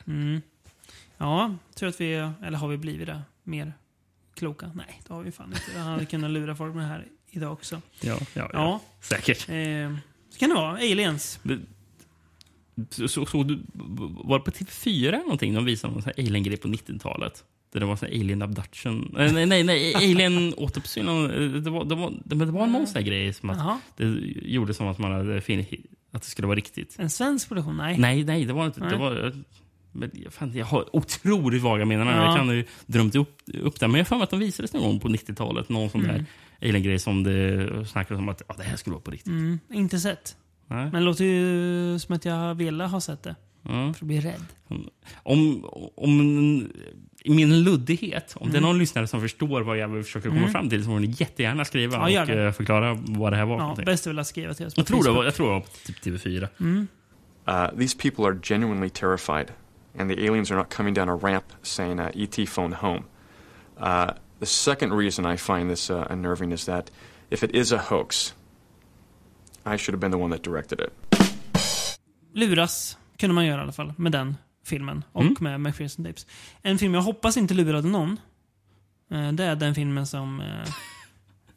Mm. Ja, tror att vi... Eller har vi blivit det? Mer kloka? Nej, det har vi fan inte. Jag hade kunnat lura folk med det här idag också. Ja, ja, ja. Ja. säkert. Eh, så kan det vara. Aliens. Så, så, så, var det på TV4 eller någonting de visade någon alien-grej på 90-talet? Där det var här alien abduction. Eh, nej, nej, nej. Alien någon- eh, Det var, det, var, det, var någon sån här grej som att Jaha. det gjorde som att man hade fin- att det skulle vara riktigt. En svensk produktion? Nej. Nej, nej, det var inte. Det var, men, fan, jag har otroligt vaga minnen. Ja. Jag kan ju drömt upp, upp det. Men jag har att de visades någon gång på 90-talet. Någon sån där alien-grej som det snackades om att ja, det här skulle vara på riktigt. Mm, inte sett. Nej. Men det låter ju som att jag velat ha sett det. Ja. För att bli rädd. Om, om i min luddighet, om det är någon lyssnare som förstår vad jag försöker komma fram till så får ni jättegärna skriva Ja, och eh, förklara vad det här var. Ja, bäst är väl att skriva till oss på jag, tror var, jag tror det var på typ TV4. Uh, these people are genuinely terrified, and the aliens are not coming down a ramp saying, uh, "ET phone home." Uh, the second reason I find this uh, unnerving is that if it is a hoax, I should have been the one that directed it. Luras kunde man göra i alla fall med den filmen och Mm. med McPherson Tapes. En film jag hoppas inte lurade någon. eh, Det är den filmen som eh,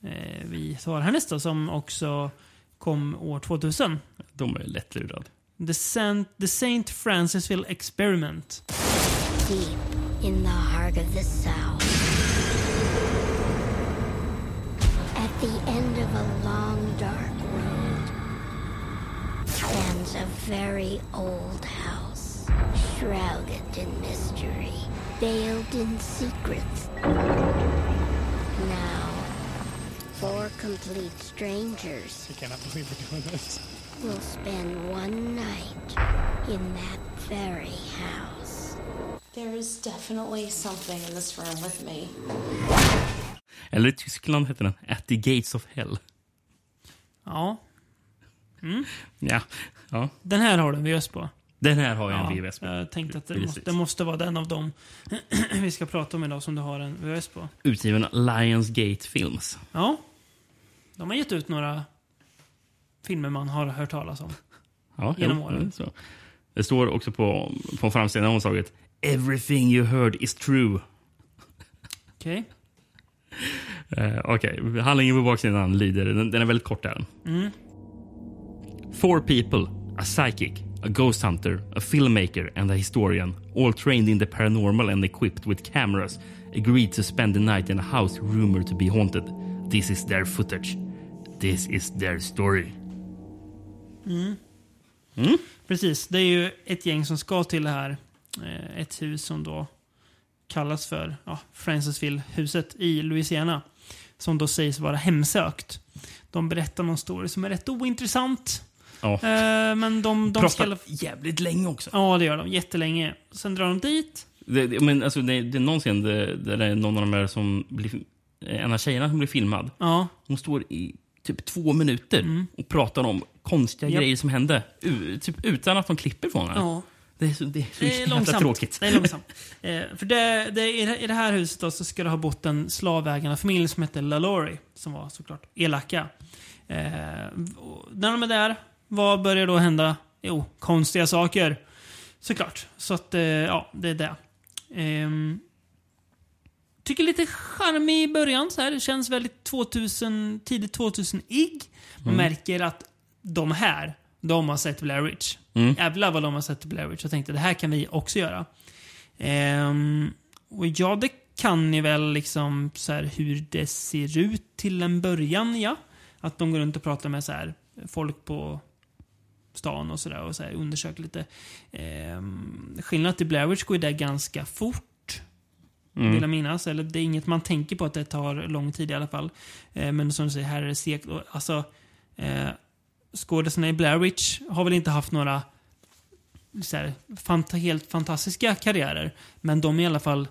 (laughs) eh, vi tar härnäst då, som också kom år 2000. De är lättlurade. The Saint, The Saint Francisville Experiment. Deep in the heart of the South. At the end of a long, stands a very old house, shrouded in mystery, veiled in secrets. Now, four complete strangers I cannot believe we're doing this. Will spend one night in that very house. There is definitely something in this room with me. Eller i Tyskland heter den At the Gates of Hell. Ja, Ja, ja. den här har du en VHS på. Den här har jag Ja, en VVS på. jag tänkte att det Precis. måste, det måste vara den av dem (clears throat) vi ska prata om idag som du har en VHS på. Utgiven av Lionsgate Films. Ja, de har gett ut några filmer man har hört talas om. Ja, Genom jo, åren. Så. Det står också på, på framsidan av omslaget Everything you heard is true. Okej. Eh, Okej, handlingen på baksidan lyder, den, den är väldigt kort där. Four people, a psychic, a ghost hunter, a filmmaker and a historian, all trained in the paranormal and equipped with cameras, agreed to spend the night in a house rumored to be haunted. This is their footage. This is their story. Precis, det är ju ett gäng som ska till det här. Eh, ett hus som då kallas för ja, Francisville-huset i Louisiana. Som då sägs vara hemsökt. De berättar någon story som är rätt ointressant. Ja. Eh, men de, de ska... Pratar jävligt länge också. Ja, det gör de. Jättelänge. Sen drar de dit. Det, det, men alltså, det, det är någon scen där, det är någon av de här som blir, en av tjejerna som blir filmad. Ja, Hon står i typ två minuter och pratar om konstiga Japp. grejer som hände. U, typ utan att de klipper från henne. ja. Det är så, det är så Det är jävla långsamt. tråkigt. Det är långsamt. eh, för det, det, i, det, I det här huset då, så ska det ha bott en slavägarfamilj som hette LaLaurie. Som var såklart elaka. Eh, när de är där, vad börjar då hända? Jo, konstiga saker. Såklart. Så att, eh, ja, det är det. Ehm, tycker lite charmig i början. Så här. Det känns väldigt 2000, tidigt 2000-ig. Man märker att de här, de har sett Blair Witch. Jävlar vad de har sett Blair Witch. Jag tänkte det här kan vi också göra. Ehm, och ja, det kan ni väl liksom så här hur det ser ut till en början, ja. Att de går runt och pratar med så här folk på stan och sådär och så undersöker lite. Ehm, skillnaden till Blair Witch går ju där ganska fort. vill jag minnas. Eller det är inget man tänker på att det tar lång tid i alla fall. Eh, men som du säger, här är det segt. Alltså, eh, skådespelarna i Blair Witch har väl inte haft några så här, fanta helt fantastiska karriärer. Men de är i alla fall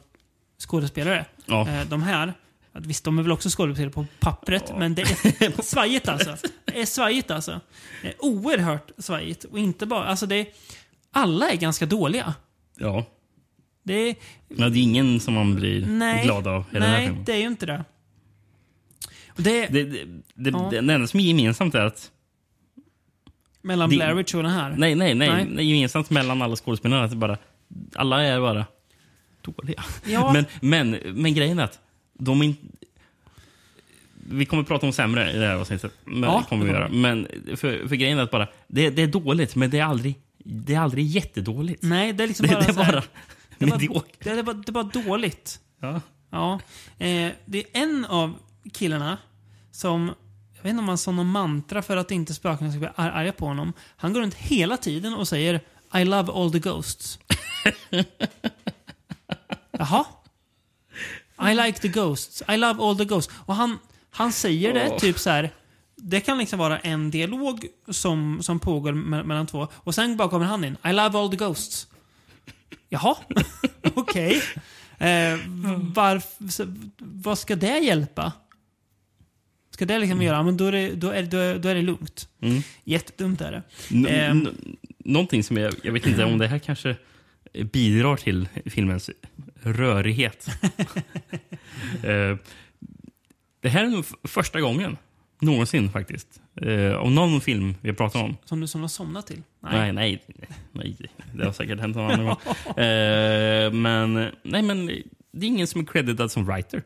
skådespelare. Ja. Eh, de här, att visst de är väl också skådespelare på pappret, men det är (laughs) svajigt alltså. Det är svajigt alltså. Det är oerhört svajigt. Och inte bara, alltså det är, alla är ganska dåliga. ja. Det är, Men det är ingen som man blir nej, glad av i den här nej, filmen. det är ju inte det. Det Det, det, det, Ja. det enda som är gemensamt är att... mellan Blair Witch och den här. Nej, nej, nej. Nej. nej. Gemensamt mellan alla skådespelarna är att bara... Alla är bara dåliga. Ja. (laughs) Men, men, men grejen är att de inte... Vi kommer att prata om sämre i det här avsnittet. Men, Ja, kommer vi det göra. Men för, för grejen är att bara... Det, det är dåligt, men det är aldrig, det är aldrig jättedåligt. Nej, det är liksom det, bara det är bara det är bara, det är bara, det är bara dåligt. Ja. Ja. Eh, det är en av killarna som, jag vet inte om han sa någon mantra för att inte spökena ska bli ar- arga på honom. Han går runt hela tiden och säger I love all the ghosts. (laughs) Jaha? I like the ghosts. I love all the ghosts. Och han, han säger det typ så här. Det kan liksom vara en dialog som, som pågår me- mellan två. Och sen bara kommer han in. I love all the ghosts. Jaha, (laughs) okej. Eh, varf- så- vad ska det hjälpa? Ska det liksom göra? Men då är det, då är, då är, då är det lugnt. Mm. Jättedumt är det. N- n- Någonting som jag, jag vet inte om det här kanske bidrar till filmens rörighet. (laughs) Eh, det här är nog första gången någonsin faktiskt. Eh, Av någon film vi har pratat om. Som du som har somnat till? Nej, nej, nej. Det har säkert hänt någon annan gång. Eh, Men, nej, men det är ingen som är creditad som writer.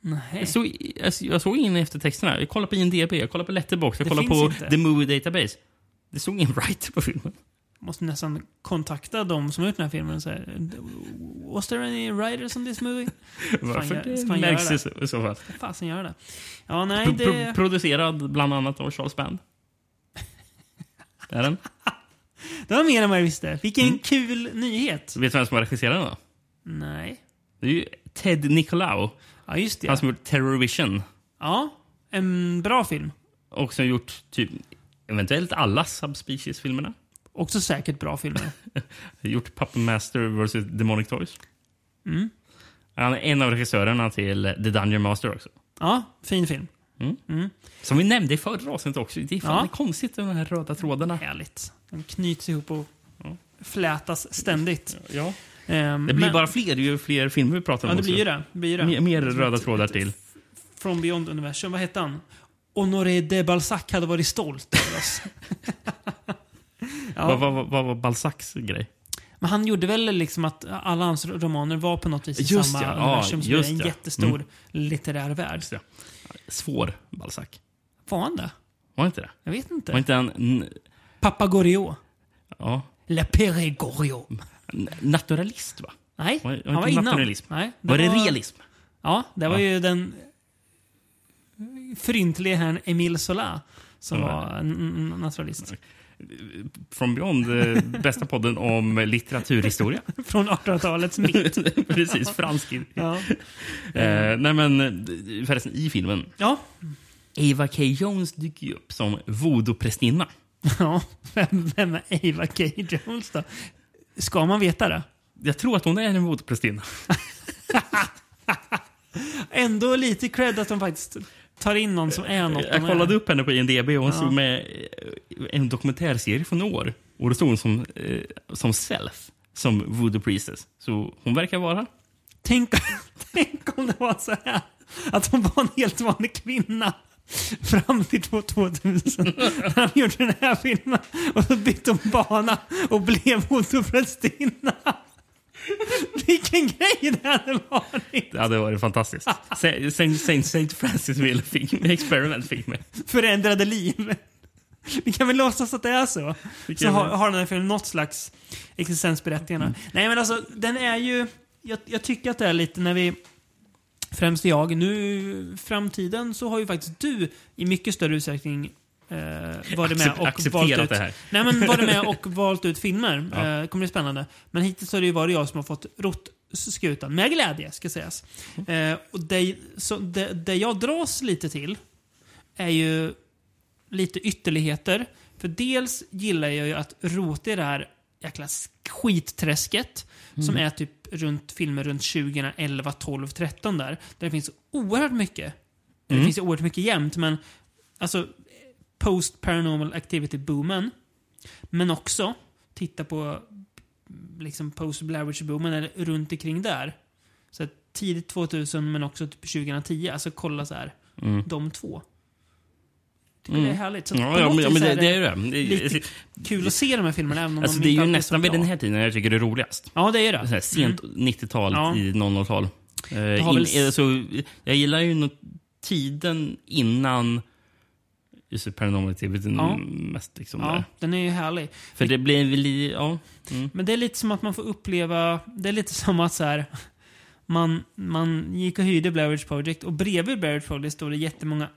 Nej. Jag såg, jag, jag såg ingen efter texterna. Jag kollade på IMDB, jag kollade på Letterboxd, jag Det kollade på inte. The Movie Database. Det stod ingen writer på filmen. Måste nästan kontakta de som har gjort den här filmen och säga Was there any writers on this movie? (laughs) Varför det ska han göra det? i så- fall. Ska fasen göra det? Ja, nej, det... producerad bland annat av Charles Band. (laughs) Är den. Det var mer än vad jag visste. Vilken Mm. kul nyhet. Vet du vem som har regisserat den då? Nej. Det är ju Ted Nicolau. Ja, just det. Han som gjort Terror Vision. Ja, en bra film. Och som gjort typ eventuellt alla Subspecies-filmerna. Också säkert bra filmer. (laughs) Gjort Puppet Master vs. Demonic Toys. Mm. Han är en av regissörerna till The Dungeon Master också. Ja, fin film. Som vi nämnde i förra avsnittet också. Det är fan Ja. det är konstigt med de här röda trådarna. Härligt. De knyts ihop och flätas ständigt. Ja. Ehm, Det blir men- bara fler ju fler filmer vi pratar om Ja, det blir ju det. det, blir det. Mer, mer röda trådar till. From Beyond Universum. Vad hette han? Honoré de Balzac hade varit stolt över oss. (laughs) ja. Vad, vad, vad, var Balzacs grej? Men han gjorde väl liksom att alla hans romaner var på något vis i Just samma ja, ja, universum. Så det just en det. jättestor Mm. litterär värld. Just det. Svår Balzac. Var han det? Var inte det? Jag vet inte. Var inte han... Goriot. Ja. Le Pere Goriot. n- Naturalist, va? Nej, Var- var han var innan. naturalism? Nej, Var det realism? Ja, det var Ja. ju den fryntlige herrn Emile Zola som Ja. var naturalist. From Beyond, eh, bästa podden om litteraturhistoria. (laughs) Från 1800-talets mitt. (laughs) Precis, fransk. Ja. Eh, nej men, eh, förresten, i filmen. Ja. Ava K. Jones dyker ju upp som voodoo-prästinna. ja. Vem, vem är Ava K. Jones då? Ska man veta det? Jag tror att hon är en voodoo-prästinna. (laughs) Ändå lite cred att de faktiskt tar in någon som är något Jag de kollade är. upp henne på IMDB och hon Ja. stod med eh, en dokumentärserie från år. Och då stod hon som, eh, som self, som voodoo priestess. Så hon verkar vara... Tänk, (laughs) tänk om det var så här att hon var en helt vanlig kvinna fram till 2000 när han gjorde den här filmen och så bytte hon bana och blev motorprästinna. (laughs) Vilken grej det hade varit! Det hade varit fantastiskt. Saint, Francisville fick, Experiment fick med. Förändrade liv. Vi kan väl låtsas att det är så. Så har, har den här filmen något slags existensberättigande. Nej men alltså, den är ju... Jag, jag tycker att det är lite när vi... Främst jag. Nu framtiden så har ju faktiskt du i mycket större utsträckning eh, varit med Accep- och accepterat valt ut, det här. Nej men varit med (laughs) och valt ut filmer. Ja. Eh, det kommer bli spännande. Men hittills har det ju varit jag som har fått rott skutan. Med glädje, ska sägas. Eh, och det, så det, det jag dras lite till är ju lite ytterligheter. För dels gillar jag ju att rota i det här jäkla skitträsket som är typ runt filmer runt 2011, 12, 13 där. Där det finns oerhört mycket. Det finns ju oerhört mycket jämt, men alltså post paranormal activity boomen. Men också titta på liksom post Blair Witch boomen eller runt omkring där. Så tidigt 2000 men också typ 2010. Alltså kolla så här. De två. Tycker det är härligt. Så Ja, ja, men, det, det är det. lite kul att se de här filmerna även om Alltså, de det är ju nästan vid den här tiden jag tycker det är roligast. Ja, det är det. Så här, sent 90-tal Ja. i 00-tal. Eh, har in, väl- alltså, jag gillar ju tiden innan just Paranormal Activity Ja. mest. Liksom, Ja, där. den är ju härlig. För det blir väl... Ja. Mm. Men det är lite som att man får uppleva... Det är lite (laughs) som att så här, man, man gick och hyrde Blair Witch Project och bredvid Blair Witch Project står det jättemånga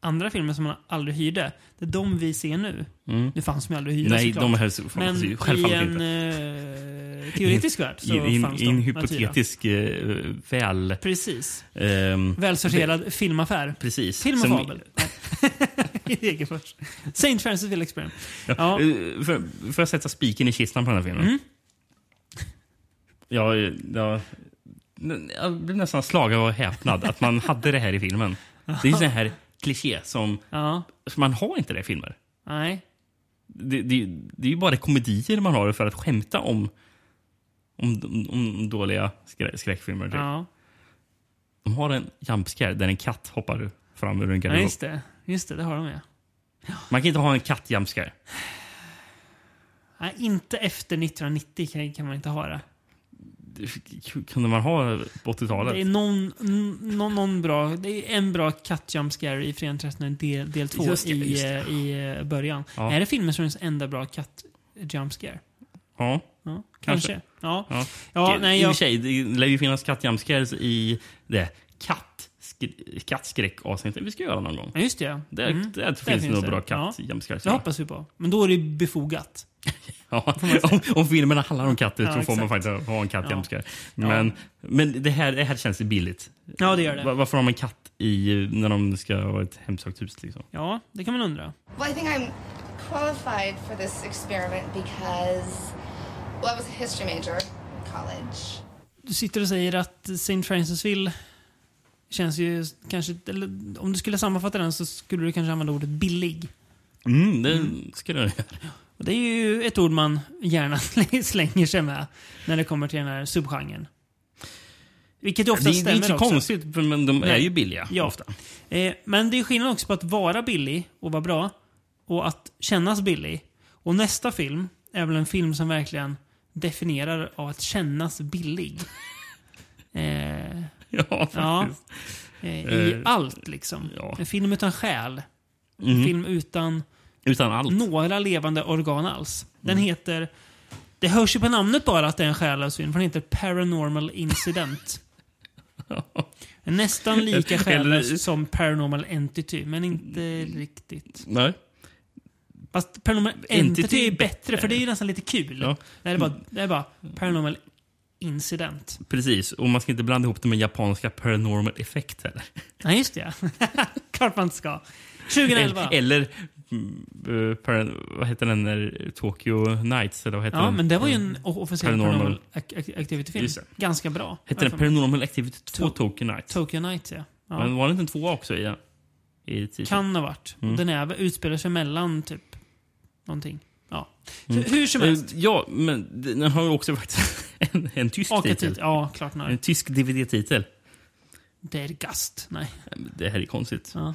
andra filmer som man aldrig hyrde. Det är de vi ser nu. Mm. Det fanns ju aldrig att hyra Nej, såklart. de helst, Men i en inte. Eh, teoretisk värld så I, in, fanns I en hypotetisk eh, väl... Precis. ehm, Välsorterad filmaffär. Precis. Film och Som- fabel. Degerfors. (laughs) St. Francis Ville Experiment. Ja. Eh, För, för att sätta spiken i kistan på den här filmen. Mm. Ja, ja, jag blev nästan slagen av häpnad att man hade det här i filmen. (laughs) Det är en sån här kliché som, ja. som man har inte det i filmer. Nej. Det, det, det är ju bara komedier man har för att skämta om, om, om dåliga skrä, skräckfilmer. typ. Ja. De har en jump scare där en katt hoppar fram ur en ja, garderob. just det. Just det, det har de ja. Man kan inte ha en katt jump scare. Nej, inte efter 1990 kan, kan man inte ha det. Det Kunde man ha på 80-talet? Det är någon, någon, någon bra, det är en bra cut jump scare i Förenade Trästen del, del två Just det, i, just i eh, början. Ja. Är det filmen som är den enda bra cut jump scare? Ja. Ja, Kanske. kanske. Ja. Ja. Ja, nej, I och jag- för sig, det lär ju finnas kattjamscares i det katt, kattskräck-avsnittet vi ska göra någon gång. ja, just det. ja. Där, Mm. där finns det nog bra Ja. kattjamscares. Det hoppas vi på. Men då är det ju befogat. (laughs) Ja, om, om filmerna handlar om katter Ja, så får man faktiskt ha en kattjamscare. Ja. Men, men det, här, det här känns ju billigt. Ja, det gör det. Va- Varför har man katt i, när de ska ha ett hemsökt hus? Liksom? Ja, det kan man undra. Well, I think I'm qualified for this experiment because, well, I was a history major in college. Du sitter och säger att St. Francisville känns ju kanske... Eller, om du skulle sammanfatta den så skulle du kanske använda ordet billig. Mm, det skulle jag göra. Och det är ju ett ord man gärna (laughs) slänger sig med när det kommer till den här subgenren. Vilket ju ofta Det, är- det är stämmer inte så också. konstigt, för- men de är Nej. ju billiga Ja. ofta. Eh, men det är skillnad också på att vara billig och vara bra och att kännas billig. Och nästa film är väl en film som verkligen definierar av att kännas billig. (laughs) Eh, Ja, ja. faktiskt. Eh, I Eh, allt liksom. ja. En film utan själ. En Mhm. film utan Utan allt. några levande organ alls. Den Mm. heter... Det hörs ju på namnet bara att det är en själlös film, för den heter Paranormal Incident. (laughs) Nästan lika själlös som Paranormal Entity, men inte riktigt. Nej. Fast Paranormal Entity Entity är är bättre, för det är ju nästan lite kul. Ja. Det, är bara, det är bara Paranormal Incident. Precis, och man ska inte blanda ihop det med japanska paranormal effect heller. Nej, just det. (laughs) Klart man inte ska. 2011. Eller, mm, eh, para, vad heter den där Tokyo Nights? Eller vad heter Ja, den? men det var ju en o- officiell Paranormal- Paranormal Ac- Ac- Activity-film. Ganska bra. Hette den? Paranormal Activity 2 To- Tokyo Nights? Tokyo Nights, ja. ja. Men var det inte en tvåa också i, titeln? Kan ha varit. Mm. Den är, utspelar sig mellan typ någonting. Ja. Mm. Hur, som helst. Eh, Ja, men den har också faktiskt (laughs) en, en tysk Aka titel. Ja, klart. En tysk DVD-titel. Det är Gast. Nej. Det här är konstigt. Ja.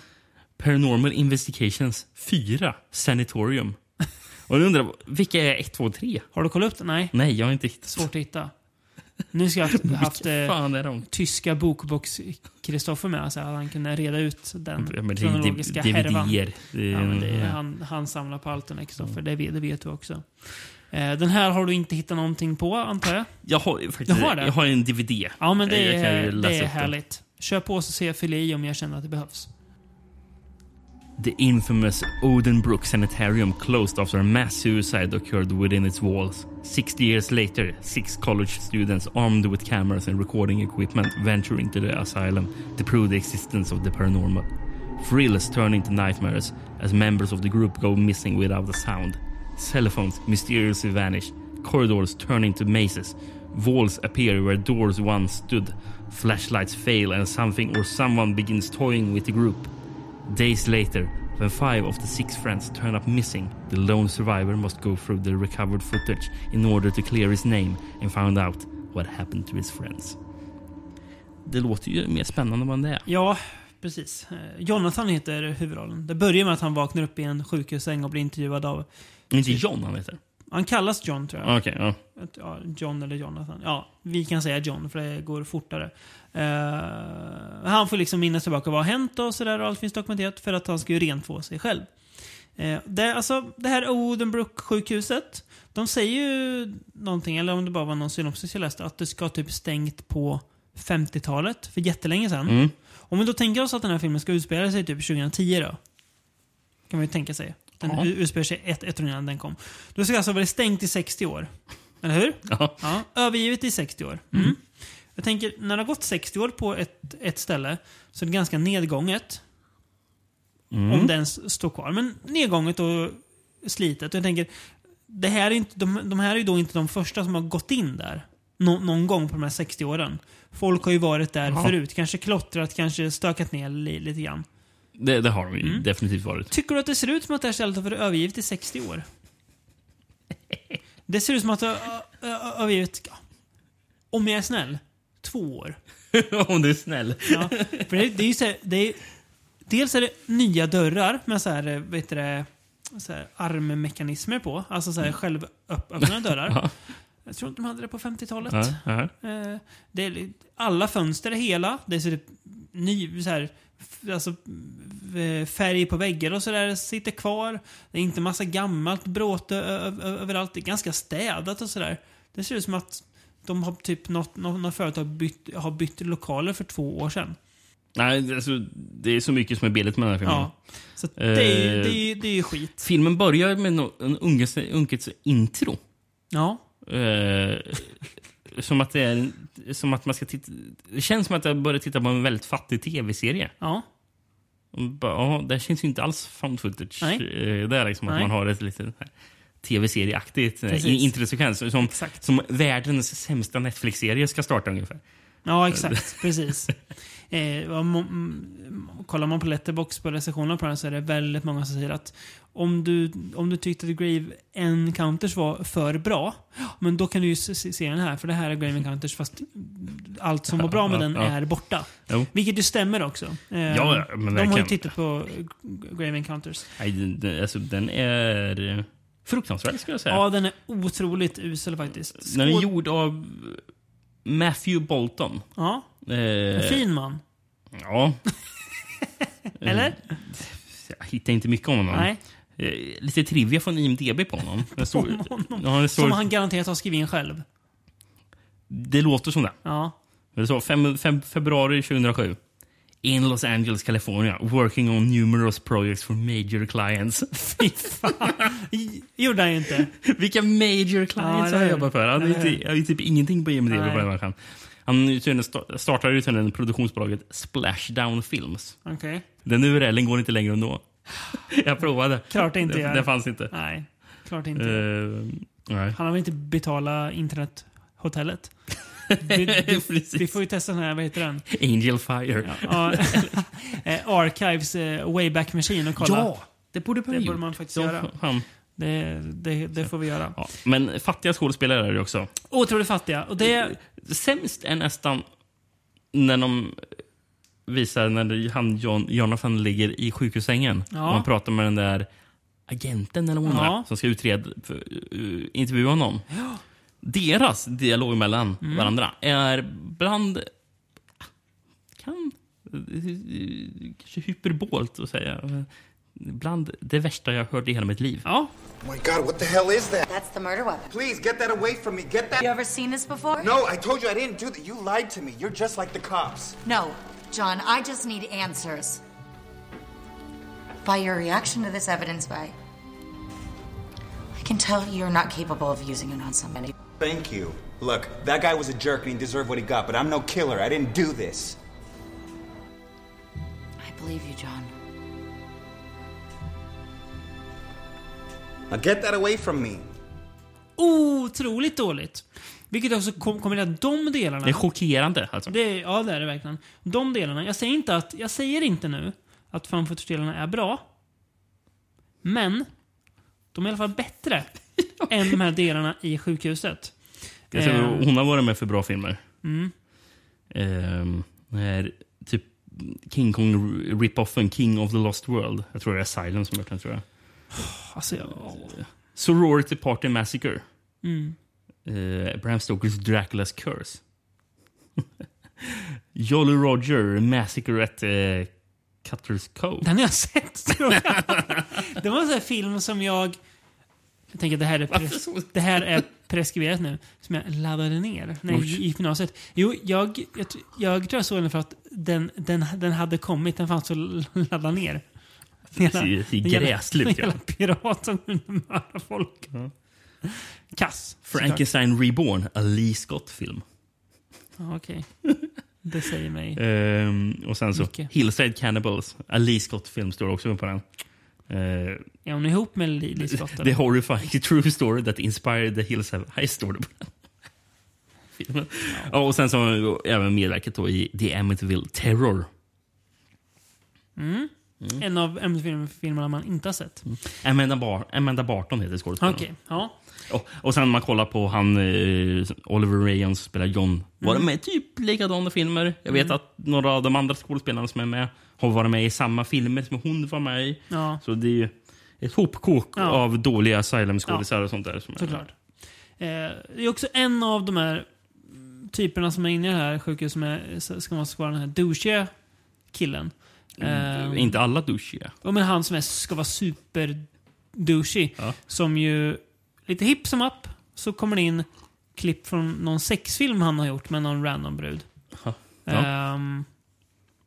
Paranormal Investigations 4 Sanatorium. (laughs) Och jag undrar, vilka är 1, 2, 3? Har du kollat upp det? Nej. Nej, jag har inte hittat. Svårt att hitta. Nu ska jag ha (laughs) haft Vilka eh, fan är de? tyska bokbox-Kristoffer med så att han kunde reda ut den Ja, det kronologiska härvan. Det Ja, det han, han samlar på allt den Kristoffer. Det, vet- det vet du också. Eh, den här har du inte hittat någonting på, antar jag? Jag har faktiskt har det? Jag har en DVD. Ja, men det kan ju är, det är härligt. Kör på så ser jag fylla i om jag känner att det behövs. The infamous Odenbrook Sanitarium closed after a mass suicide occurred within its walls. 60 years later, six college students armed with cameras and recording equipment venture into the asylum to prove the existence of the paranormal. Thrills turn into nightmares as members of the group go missing without a sound. Cell phones mysteriously vanish. Corridors turn into mazes. Walls appear where doors once stood. Flashlights fail and something or someone begins toying with the group. Days later, when five of the six friends turn up missing, the lone survivor must go through the recovered footage in order to clear his name and find out what happened to his friends. Det låter ju mer spännande än vad det är. Ja, precis. Eh, Jonathan heter huvudrollen. Det börjar med att han vaknar upp i en sjukhussäng och blir intervjuad av... Inte John han heter? Han kallas John tror jag. Okej, ja. Ett- ja, John eller Jonathan. Ja, vi kan säga John för det går fortare. Eh, han får liksom minnas tillbaka vad har hänt och sådär och allt finns dokumenterat för att han ska ju rentvå sig själv. Eh, det, alltså, det här Odenbrook-sjukhuset, de säger ju någonting, eller om det bara var någon synopsis jag läste, att det ska ha typ stängt på 50-talet, för jättelänge sedan. Mm. Om vi då tänker oss att den här filmen ska utspela sig typ 2010 då. Kan man ju tänka sig. Den Ja. ett, år innan den kom. Då ska alltså vara stängt i 60 år. Eller hur? Ja. Ja, övergivet i 60 år. Mm. Jag tänker, när det har gått 60 år på ett, ett ställe så är det ganska nedgånget. Mm. Om den står kvar. Men nedgånget och slitet. Och jag tänker, det här är inte, de, de här är ju då inte de första som har gått in där. Nå, någon gång på de här 60 åren. Folk har ju varit där Ja. förut. Kanske klottrat, kanske stökat ner li, lite grann. Det, det har de ju Mm. definitivt varit. Tycker du att det ser ut som att det här stället har varit övergivet i 60 år? Det ser ut som att det har ö- ö- övergivet, ja, om jag är snäll, två år. (laughs) Om du är snäll. Ja, för det, det är ju så här, det är, dels är det nya dörrar med så här, vet du det, så här armmekanismer på. Alltså så här självöppnande dörrar. (laughs) Ja. Jag tror inte de hade det på 50-talet. Ja, ja. Eh, det är, li- alla fönster är hela. Det är så typ ny, så här, alltså, färg på väggar och sådär sitter kvar. Det är inte massa gammalt bråte överallt. Det är ganska städat och sådär. Det ser ut som att de har typ något, något, företag bytt, har bytt lokaler för två år sedan. Nej, alltså, det är så mycket som är billigt med den här filmen. Ja. Så det, är, Eh, det, är, det är skit. Filmen börjar med no- en unkets intro. Ja. Eh, som att det är en- som att man ska titta... Det känns som att jag börjar titta på en väldigt fattig tv-serie. Ja. Bara, det känns ju inte alls found footage. Nej. Eh, Det är liksom att Nej. man har ett litet här tv-serieaktigt eh, Precis. in- introsekvens. Som, Exakt. som världens sämsta Netflix-serie ska starta ungefär. Ja, exakt. (laughs) Precis. Eh, om, om, kollar man på Letterbox på recensionerna på den så är det väldigt många som säger att om du, om du tyckte att Grave Encounters var för bra, men då kan du ju se, se den här, för det här är Grave Encounters fast allt som var bra med den är borta. Jo. Vilket ju stämmer också. Eh, Ja, men de har ju tittat på Grave Encounters. Nej, den- alltså, den är fruktansvärd skulle jag säga. Ja, den är otroligt usel faktiskt. Den är gjord av Matthew Bolton. Ja, en fin man. Ja. (laughs) Eller? Jag hittar inte mycket om honom. Nej. Eh, Lite trivia från IMDB på honom. (laughs) Om honom. ja, det, står, Som han garanterat har skrivit in själv. det låter som det. Ja. Det står 5, 5 februari 2007. In Los Angeles, California, working on numerous projects for major clients. (laughs) Fy fan. I- Gjorde han ju inte. Vilka major Ja, clients har eller han hur? jobbat för? Han har Eller inte- hur? har ju typ ingenting på IMDB Nej. på den människan. Han startade ju tydligen produktionsbolaget Splashdown Films. Okej. Den URLen går inte längre att nå. (laughs) Jag provade. Klart det inte det, gör. det fanns inte. Nej, klart inte. Eh, nej. Han har väl inte betalat internethotellet? (laughs) Vi, vi, vi får ju testa den här, vad heter den? Angel Fire. Ja, (laughs) eh, Archives eh, Wayback Machine och kolla. Ja, det borde man Det borde man faktiskt De- göra. Han, Det, det, det får vi göra. ja. Men fattiga skådespelare är det också. Otroligt fattiga. Och det, Sämst är nästan när de visar när han, John, Jonathan ligger i sjukhussängen. Ja. Och man pratar med den där agenten eller hon Ja. som ska utreda, för, uh, intervjua honom. Deras dialog mellan Mm. varandra är bland... Kan... eh, Kanske hyperbolt att säga. Men Bland det värsta jag hört i hela mitt liv. ja. Oh my god, what the hell is that? That's the murder weapon. Please get that away from me. Get that. You ever seen this before? No, I told you I didn't do that. You lied to me. You're just like the cops. No, John, I just need answers. by your reaction to this evidence, by. I can tell you're not capable of using it on somebody. Thank you. Look, that guy was a jerk and he deserved what he got, but I'm no killer. I didn't do this. I believe you, John. Now get that away from me. Otroligt dåligt. Vilket också kom, kommer att de delarna... Det är chockerande alltså. Det är, ja, det är det verkligen. De delarna. Jag säger inte, att, jag säger inte nu att fan delarna är bra. Men de är i alla fall bättre (laughs) än de här delarna i sjukhuset. Jag Eh, hon har varit med för bra filmer. Mm. Det här, typ King Kong rip-offen King of the Lost World. Jag tror det är Asylum som gjort den tror jag. Alltså, jag, Sorority Party Massacre. Mm. Eh, Bram Stokers Dracula's Curse. (laughs) Jolly Roger Massacre at eh, Cutter's Cove. Den har jag sett, tror jag. (laughs) Det var en sån film som jag... Jag tänker det här är, pres, det här är preskriberat nu. Som jag laddade ner när jag gick i gymnasiet. Jo, jag, jag, jag tror jag såg den för att den, den, den hade kommit. Den fanns att ladda ner. Ser En jävla- gräsligt ut, ja. jävla pirat som kunde mörda folk. Kass. Frankenstein Reborn, a Lee Scott-film. Okej. Det säger mig. Ehm, och sen så Mycket. Hillside Cannibals, a Lee Scott-film står också på den. Uh, Är hon ihop med Lily Scott? The eller? horrifying (laughs) true story that inspired the Hillside High står det på den. Filmen. Ja, och sen så även medverkat då i The Amityville Terror. Mm. En av ämnesfilmerna man inte har sett. Amanda, Bar Amanda Barton heter skådespelaren. Okej, ja. Och, och sen man kollar på han eh, Oliver Rayon som spelar John. Var Mm. de med typ likadana filmer? Jag vet Mm. att några av de andra skådespelarna som är med har varit med i samma filmer som hon var med i. Ja. Så det är ju ett hopkok Ja. av dåliga asylum-skådisar och sånt där. Som Såklart. Eh, det är också en av de här typerna som är inne i det här sjukhuset som är, ska man vara den här douchiga killen. Mm, Eh, Inte alla douchiga. Ja, men han som är, ska vara super douchig. Som ju, lite hipp som upp, så kommer det in klipp från någon sexfilm han har gjort med någon random brud. Ja. Ehm,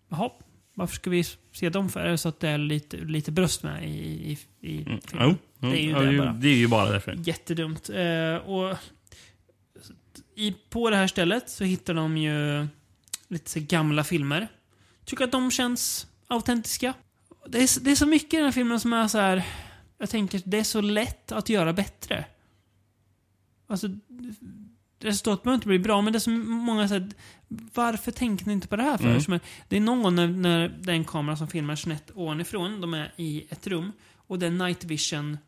Jaha, varför ska vi se dem för? Är det så att det är lite, lite bröst med i, i, i filmen? Jo, jo, det är ju ja, det bara. det är ju bara därför. Jättedumt. Eh, och i, på det här stället så hittar de ju lite så gamla filmer. Tycker att de känns autentiska. Det är, det är så mycket i den här filmen som är så här. Jag tänker, det är så lätt att göra bättre. Alltså, resultatet behöver inte bli bra, men det är så många så här, Varför tänkte ni inte på det här förut? Mm. Det är någon gång när, när det är en kamera som filmar snett ovanifrån. De är i ett rum. Och det är night vision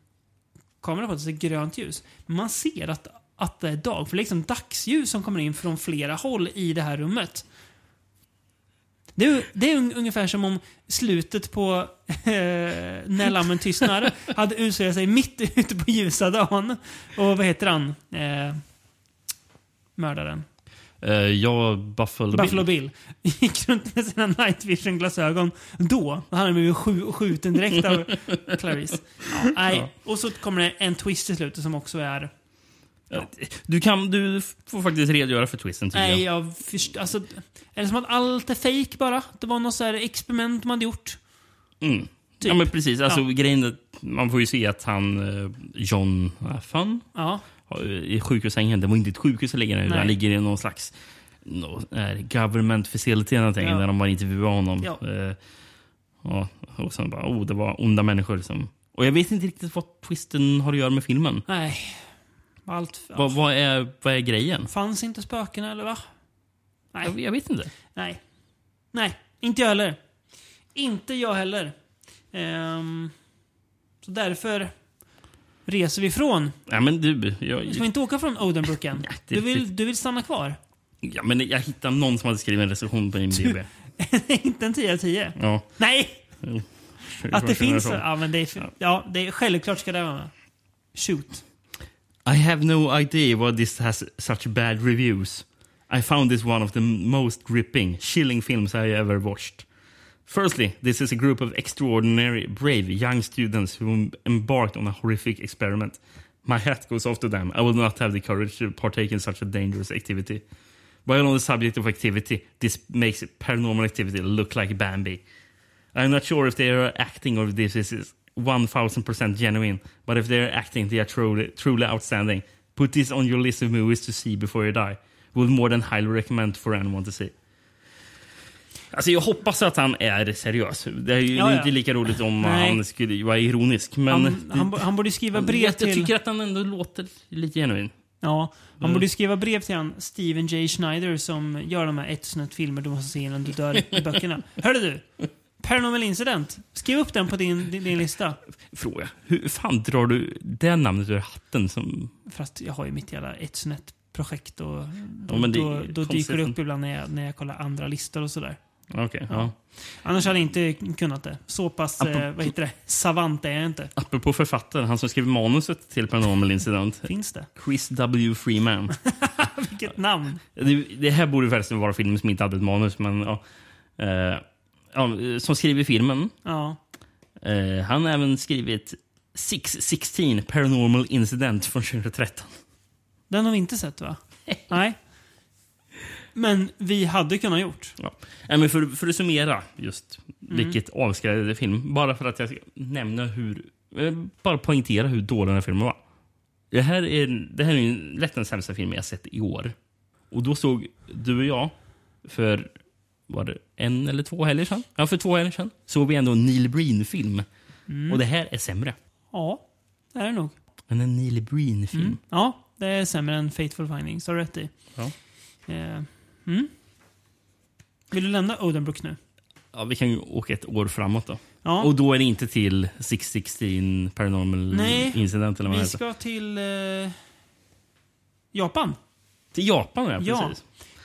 kamera på, det är grönt ljus. Man ser att, att det är dag, för det är liksom dagsljus som kommer in från flera håll i det här rummet. Det är, det är un, ungefär som om slutet på (laughs) eh, När lammen tystnar hade utspelat sig mitt ute på ljusa dagen. Och vad heter han? Eh, mördaren. Uh, jag, Buffalo, Buffalo Bill. (laughs) Gick runt med sina night vision glasögon. Då hade han blivit skju- skjuten direkt av (laughs) Clarice. Ja, nej. Ja. Och så kommer det en twist i slutet som också är... Du, kan, du får faktiskt redogöra för twisten tycker Nej, jag. jag först, alltså, Är det som att allt är fake bara? Det var något så här experiment de hade gjort? Mm. Typ. Ja, men precis. Alltså, Ja. grejen man får ju se att han, eh, John Affan, Ja. i sjukhussängen. Det var inte ett sjukhus längre, utan Nej. han ligger i någon slags no, eh, government facility eller någonting, Ja. där de bara intervjuade honom. Ja. Eh, ja, och sen bara, oh, det var onda människor. Liksom. Och jag vet inte riktigt vad twisten har att göra med filmen. Nej. Allt... Vad, vad, är, vad är grejen? Fanns inte spöken eller va? Nej. Jag, jag vet inte. Nej. Nej, inte jag heller. Inte jag heller. Ehm, så därför reser vi ifrån. Ja, men du, jag, Ska vi inte åka från Odenbrook än? (laughs) det- Du vill, du vill stanna kvar? ja, men jag hittade någon som hade skrivit en recension på IMDB. (laughs) inte en 10 av 10? Ja. Nej! Jo. Att det finns... Ja. Ja, men det är, ja, det är, självklart ska det vara med. Shoot. I have no idea why this has such bad reviews. I found this one of the most gripping, chilling films I ever watched. Firstly, this is a group of extraordinary, brave young students who embarked on a horrific experiment. My hat goes off to them. I would not have the courage to partake in such a dangerous activity. While on the subject of activity, this makes paranormal activity look like Bambi. I'm not sure if they are acting or if this is 1000% genuine. But if they are acting, they are truly, truly outstanding. Put this on your list of movies to see before you die. Would more than highly recommend for anyone to see. Alltså jag hoppas att han är seriös. Det är ju Ja, ja. inte lika roligt om Nej. han skulle vara ironisk. Men Han, han, han borde skriva brev jag, till... jag tycker att han ändå låter lite genuin. Ja, han Mm. borde skriva brev till han Steven J. Schneider som gör de här ett snett filmer du måste se innan du dör i böckerna. Hörde du? Paranormal Incident. Skriv upp den på din, din, din lista. Fråga. Hur fan drar du det namnet ur hatten? Som... För att jag har ju mitt jävla ett snett projekt och Ja, men det då, då dyker det upp ibland när jag, när jag kollar andra listor och sådär. Okej, ja. Annars hade jag inte kunnat det. Så pass, eh, vad heter det, savant är jag inte. Apropå författaren, han som skrev manuset till Paranormal Incident. Finns det? Chris W. Freeman. (laughs) Vilket namn! det, det här borde förresten vara filmen som inte hade ett manus, men ja. Ja som skriver filmen. Ja. Eh, han har även skrivit 616 Paranormal Incident från 2013. Den har vi inte sett va? (laughs) Nej. Men vi hade kunnat gjort. Ja. Nej, men för, för att summera just Mm. vilket avskräckande film. Bara för att jag ska nämna hur... eh, Bara poängtera hur dålig den här filmen var. Det här är, det här är lätt den sämsta filmen jag sett i år. Och då såg du och jag för var det en eller två helger sedan? Ja, för två helger sedan såg vi ändå en Neil Breen-film. Mm. Och det här är sämre Ja, det är det nog. än en Neil Breen-film. Mm. Ja, det är sämre än Fateful Findings. Har du rätt i. Ja. Eh, mm. Vill du lämna Odenbrook nu? Ja, vi kan ju åka ett år framåt då. Ja. Och då är det inte till 616 Paranormal Nej, Incident eller vad det Vi ska till eh, Japan. Till Japan, ja. Ja.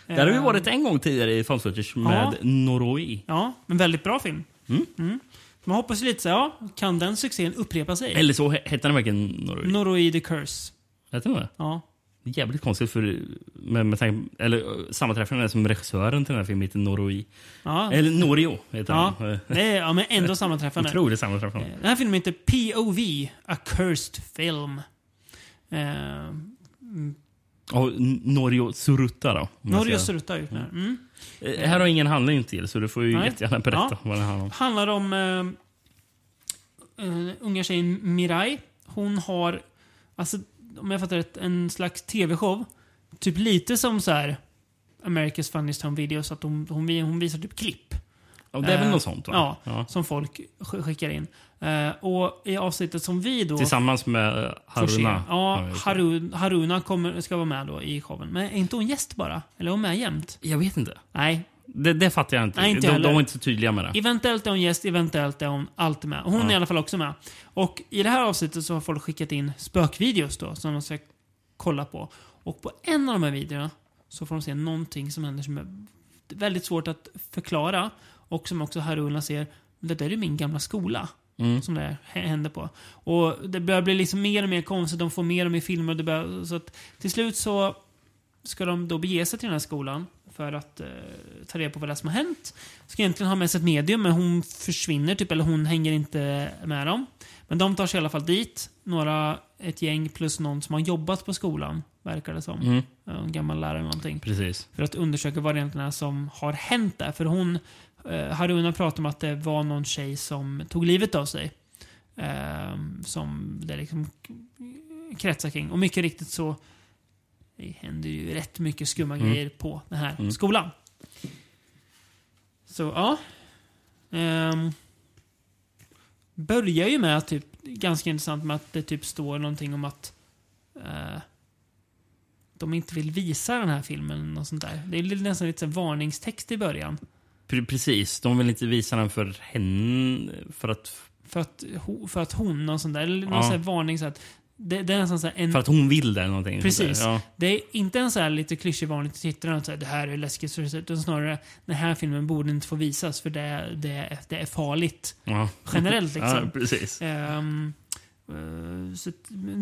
Där har vi Eh, varit en gång tidigare i Found Footage med Ja. Noroi. Ja, en väldigt bra film. Mm. Mm. Man hoppas lite så ja, kan den succén upprepa sig? Eller så he- hette den verkligen Noroi. Noroi the Curse. Hette den det? Ja. Jävligt konstigt för med, med tanke, eller uh, sammanträffande som regissören till den här filmen heter Noroi. Ja. Eller Norio heter Ja, han. Eh, (laughs) det är, ja, men ändå sammanträffande. Otroligt sammanträffande. Den här filmen heter POV, A Cursed Film. Eh, Och Norio Surutta då. säger. Surutta den här. Mm. Eh, Här har ingen handling till så du får ju Nej. jättegärna berätta Ja. vad det handlar om. handlar om uh, unga tjejen Mirai. Hon har, alltså, om jag fattar rätt, en slags tv-show. Typ lite som så här America's Funniest Home Videos, att hon, hon, hon visar typ klipp. Ja, det är väl något sånt va? Ja, Ja. som folk sk- skickar in. Eh, och i avsnittet som vi då... Tillsammans med eh, Haruna. har Ja. Harun, Haruna kommer, ska vara med då i showen. Men är inte hon gäst bara? Eller är hon med jämt? Jag vet inte. Nej. Det, det fattar jag inte. Nej, inte de, heller. de var inte så tydliga med det. Eventuellt är hon gäst, eventuellt är hon alltid med. Hon Ja. är i alla fall också med. Och i det här avsnittet så har folk skickat in spökvideos då, som de ska kolla på. Och på en av de här videorna så får de se någonting som händer som är väldigt svårt att förklara. Och som också Haruna ser, det där är ju min gamla skola. Mm. Som det händer på. Och det börjar bli liksom mer och mer konstigt, de får mer och mer filmer. Och det börjar, så att till slut så ska de då bege sig till den här skolan för att eh, ta reda på vad det är som har hänt. Ska egentligen ha med sig ett medium, men hon försvinner typ, eller hon hänger inte med dem. Men de tar sig i alla fall dit. Några, ett gäng plus någon som har jobbat på skolan, verkar det som. Mm. En gammal lärare eller någonting. Precis. För att undersöka vad det egentligen är som har hänt där. För hon, eh, Haruna pratade om att det var någon tjej som tog livet av sig. Eh, som det liksom kretsar kring. Och mycket riktigt så det händer ju rätt mycket skumma Mm. grejer på den här Mm. skolan. Så ja. Ehm, börjar ju med typ, ganska intressant med att det typ står någonting om att eh, de inte vill visa den här filmen och sånt där. Det är nästan lite varningstext i början. Pre- Precis. De vill inte visa den för henne. För att, För att, för att hon och sånt där. Eller någon Ja. sån varning så att det, det är nästan så en... för att hon vill det. eller Någonting, Precis. Ja. Det är inte en så här lite klyschig varning till tittaren att det här är läskigt. så det ser ut", Utan snarare den här filmen borde inte få visas för det, är- det, det är farligt. Ja. Generellt (laughs) liksom. Ja, precis. Eh, så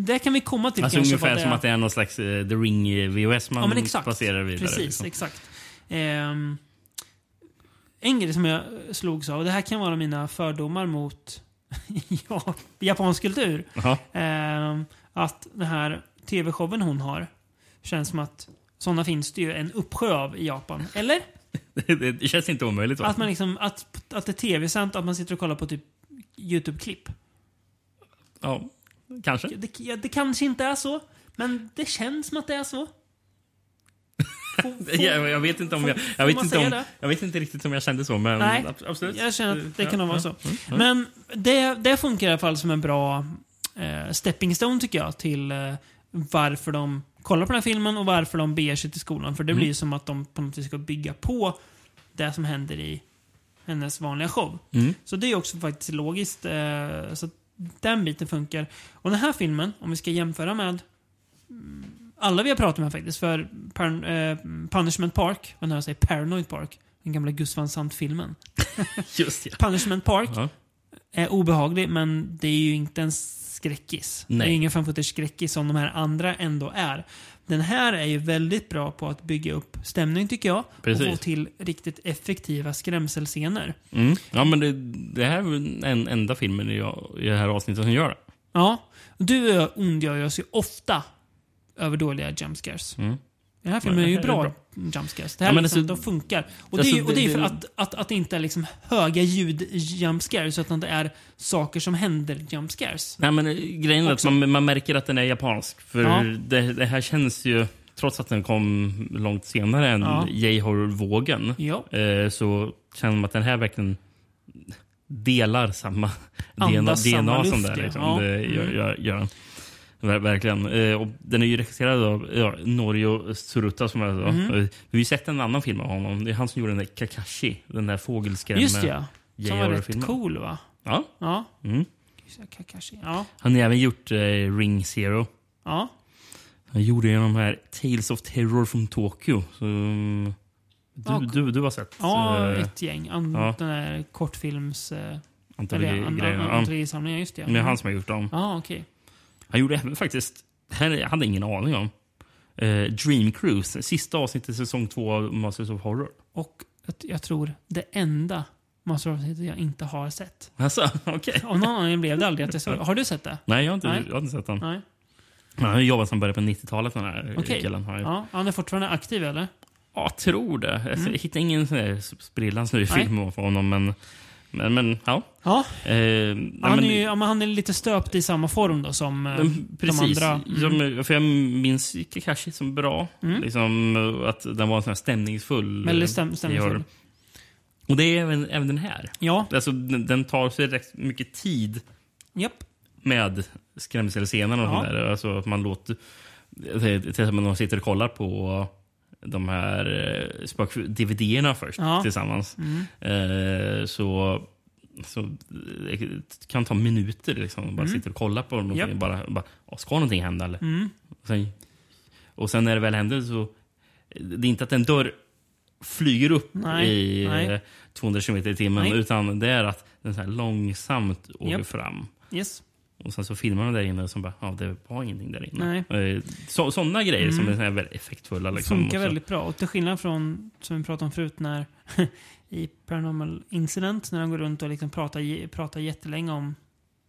det kan vi komma till Alltså kanske. ungefär som att det är någon slags eh, The Ring VHS man Ja, men exakt. passerar vidare. Precis, liksom. exakt. Ehm, en grej som jag slogs av, och det här kan vara mina fördomar mot (laughs) ja, japansk kultur. Ehm, att den här tv-showen hon har känns som att sådana finns det ju en uppsjö av i Japan. Eller? (laughs) det, det känns inte omöjligt. Va? Att, man liksom, att, att det är tv-sänt, att man sitter och kollar på typ YouTube-klipp. Ja, kanske. Det, ja, det kanske inte är så, men det känns som att det är så. Jag, jag vet inte om får- jag... får Jag vet inte, om, det? jag vet inte riktigt om jag kände så, men Nej, ab- absolut. jag känner att det kan nog vara så. Mm. Men det, det funkar i alla fall som en bra eh, stepping stone tycker jag till eh, varför de kollar på den här filmen och varför de beger sig till skolan. För det Mm. blir som att de på något sätt ska bygga på det som händer i hennes vanliga show. Mm. Så det är också faktiskt logiskt. Eh, så den biten funkar. Och den här filmen, om vi ska jämföra med mm, alla vi har pratat med faktiskt, för Par- eh, Punishment Park, vad jag säger Paranoid Park, den gamla Gus Van Sant-filmen. (laughs) Just ja. Punishment Park Ja. är obehaglig, men det är ju inte en skräckis. Det Nej. är ingen fan skräckis som de här andra ändå är. Den här är ju väldigt bra på att bygga upp stämning tycker jag. Precis. Och få till riktigt effektiva skrämselscener. Mm. Ja, men det, det här är den enda filmen i, i det här avsnittet som gör det. Ja, du och jag ondgör oss ju ofta över dåliga jump scares. Mm. Den här filmen Men är ju här är bra, bra. jump scares. Det här Ja, liksom, alltså- de funkar. Och alltså, det, är, och det är för att, att, att det inte är liksom höga ljud jump scares, utan det är saker som händer jump scares. Nej, men eh, grejen är att man, man märker att den är japansk. För Ja. det, det här känns ju, trots att den kom långt senare än Ja. J-horror-vågen, Ja. eh, så känner man att den här verkligen delar samma DNA, Andas samma DNA som luft, ja. Liksom. Ja. det gör, Mm. gör, gör den. Ver- Verkligen. Eh, och den är ju regisserad av ja, Norio Tsuruta. Som så. Mhm. Eh, Vi har ju sett en annan film av honom. Det är han som gjorde den där Kakashi. Den där fågelskrämma Just det, ja. Som var rätt J-horror-filmen. cool va? Ja. Ja. Mm. Kakashi. Ja. Han har även gjort eh, Ring Zero. Ja. Han gjorde ju de här Tales of Terror from Tokyo. Så, mm, du, Ja, du, du har sett? Ja, eh, ett gäng. An, ja. Den där kortfilms... Eh, ja. Antologisamlingen, just det. Men det är han som har gjort dem. Ja, okej. Han gjorde även faktiskt, det här jag hade ingen aning om, eh, Dream Cruise. Sista avsnittet i säsong två av Masters of Horror. Och jag, tror det enda Master of City jag inte har sett. Alltså, (laughs) okej. Av någon anledning blev det aldrig att jag såg Har du sett det? Nej, jag har inte, Nej. Jag har inte sett den. Nej. Han har jobbat sedan början på 90-talet, den här Okej. killen. Har Ja, han är fortfarande aktiv eller? Ja, tror det. Alltså, Mm. Jag hittar ingen sprillans ny film av honom, men, men, men ja. Ja. Eh, nej, han, är ju, men han är lite stöpt i samma form då som eh, Men Precis. de andra. Mm. Som, för jag minns Kakashi som bra. Mm. Liksom, eh, att den var en sån här stämningsfull. Väldigt eh, stäm- stämningsfull. Och det är även, även den här. Ja. Alltså, den, den tar sig rätt mycket tid Japp. med skrämselscenerna och Ja. där. Alltså att man låter... Till exempel när man sitter och kollar på de här eh, spök-DVD-erna först Ja. tillsammans. Mm. Eh, så, så det kan ta minuter liksom. Bara Mm. sitter och kollar på någonting. Japp. Bara, bara, "Åh, ska någonting hända eller? Mm. Och sen, och sen när det väl händer så... Det är inte att en dörr flyger upp Nej, i nej. eh, 200 km i timmen. Utan det är att den så långsamt åker Japp. fram. Yes. Och sen så filmar de där inne och så bara, ja det var ingenting där inne. Nej. Eh, Så, sådana grejer som Mm. är så här väldigt effektfulla. Liksom, Funkar Och så- väldigt bra. Och till skillnad från, som vi pratade om förut, när (laughs) i Paranormal Incident, när de går runt och liksom pratar, pratar jättelänge om...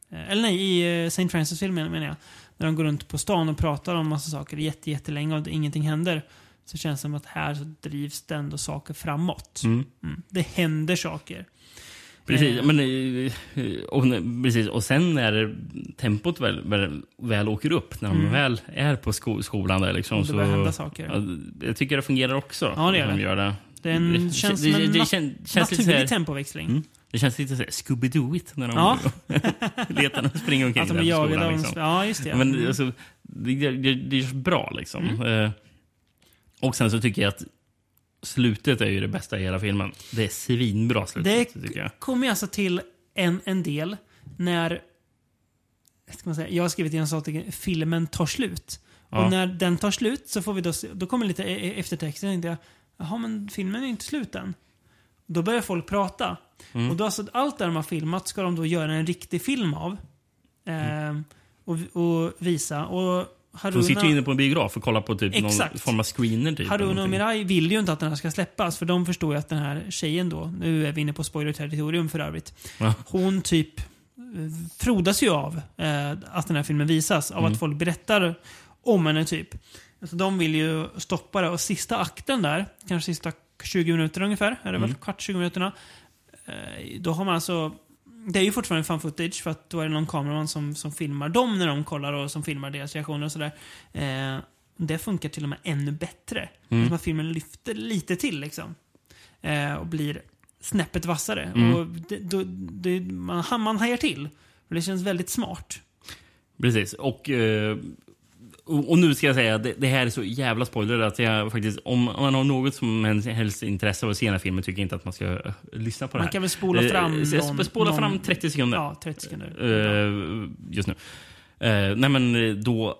eh, Eller nej, i eh, St. Francis-filmen menar jag. När de går runt på stan och pratar om massa saker jätte, jättelänge och det, ingenting händer. Så känns det som att här så drivs det ändå saker framåt. Mm. Mm. Det händer saker. Precis, Eh, men, eh, och, precis, och sen när tempot väl, väl, väl åker upp, när de Mm. väl är på sko, skolan där liksom, det så... börjar hända saker. Ja, jag tycker det fungerar också. Ja, det gör de det. Gör det. Den Det- känns det- som en det kän- känns lite naturlig här- tempoväxling. Mm. Det känns lite såhär Scooby-Dooigt när de Ja. (laughs) letar och springer omkring de där är på skolan. Liksom. ja, just det. Men Mm. alltså, det, det, det är bra liksom. Mm. Eh, och sen så tycker jag att slutet är ju det bästa i hela filmen. Det är svinbra slutet, Det tycker jag. kommer alltså till en, en del när ska man säga, jag har skrivit i en sak, filmen tar slut. Ja. Och när den tar slut så får vi då, då kommer lite e- e- eftertext. Jag tänkte jag, jaha men filmen är inte slut än. Då börjar folk prata. Mm. Och då alltså, allt det de har filmat ska de då göra en riktig film av. Ehm, och, och visa. Och Haruna, De sitter ju inne på en biograf och kollar på typ någon Exakt. form av screener. Typ, Haruna och. Mirai vill ju inte att den här ska släppas. För de förstår ju att den här tjejen då, nu är vi inne på spoiler-territorium för övrigt. Ja. Hon typ eh, frodas ju av eh, att den här filmen visas. Av Mm. att folk berättar om henne typ. Alltså, de vill ju stoppa det. Och sista akten där, kanske sista 20 minuter ungefär. Är det väl? Mm. Kvart, 20 minuterna. Eh, då har man alltså... Det är ju fortfarande fan footage för att då är det någon kameraman som, som filmar dem när de kollar och som filmar deras reaktioner och sådär. Eh, det funkar till och med ännu bättre. Mm. Att filmen lyfter lite till liksom. Eh, och blir snäppet vassare. Mm. Och det, då, det, man, man hajar till. Och det känns väldigt smart. Precis. Och, eh, och och nu ska jag säga, det, det här är så jävla spoiler att jag faktiskt, om man har något som helst intresse av att se den här filmen tycker jag inte att man ska eh, lyssna på det Man här. kan väl spola Eh, fram jag någon- Spola fram någon- 30 sekunder. Ja, 30 sekunder. Eh, just nu. Eh, nej men eh, då,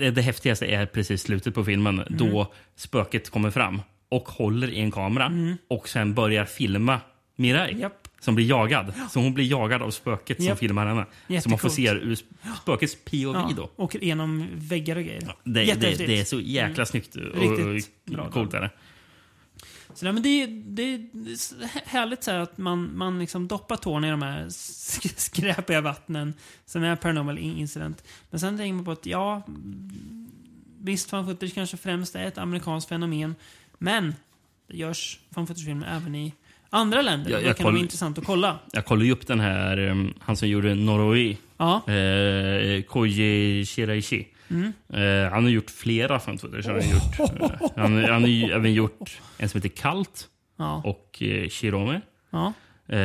eh, det häftigaste är precis slutet på filmen Mm. då spöket kommer fram och håller i en kamera Mm. och sen börjar filma Mirai. Som blir jagad. Så hon blir jagad av spöket som Japp. filmar henne. Så man får se ur sp- spökets POV Ja, då. och genom väggar och grejer. Det, det, Jättehäftigt. det är så jäkla Mm. snyggt och, Riktigt bra. coolt. Är det. Så nej, men det, det, det är härligt så här att man, man liksom doppar tårna i de här sk- skräpiga vattnen som är paranormal incident. Men sen tänker man på att ja, visst fan footage kanske främst är ett amerikanskt fenomen. Men det görs fan footage-filmer även i andra länder. Jag- jag kan koll- vara intressant att kolla. Jag kollade ju upp den här, um, han som gjorde Noroi. Ja. Eh, Koji Shiraishi. Mm. Eh, han har gjort flera fan footage. Han har, gjort, eh, han, han har även gjort en som heter Kalt Ja. och eh, Shirome. Ja. Eh,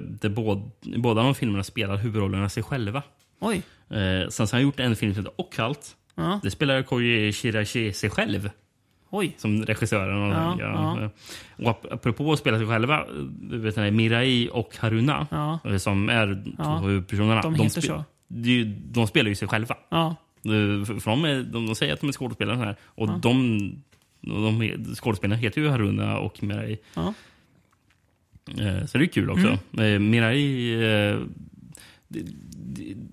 där båda, båda de filmerna spelar huvudrollerna sig själva. Oj. Eh, sen så har han gjort en film som heter Occult. Ja. Det spelar Koji Shiraishi sig själv. Oj. Som regissören. Och, Ja, ja, och ap- apropå att spela sig själva. Du vet den Mirai och Haruna. Ja. eh, Som är Ja. två huvudpersonerna. De heter spe- så. ju- De spelar ju sig själva. Ja. De, för de, är, de, de säger att de är skådespelare här. Och Ja. de, de, skådespelarna heter ju Haruna och Mirai. Ja. Eh, Så det är kul också. Mm. Eh, Mirai...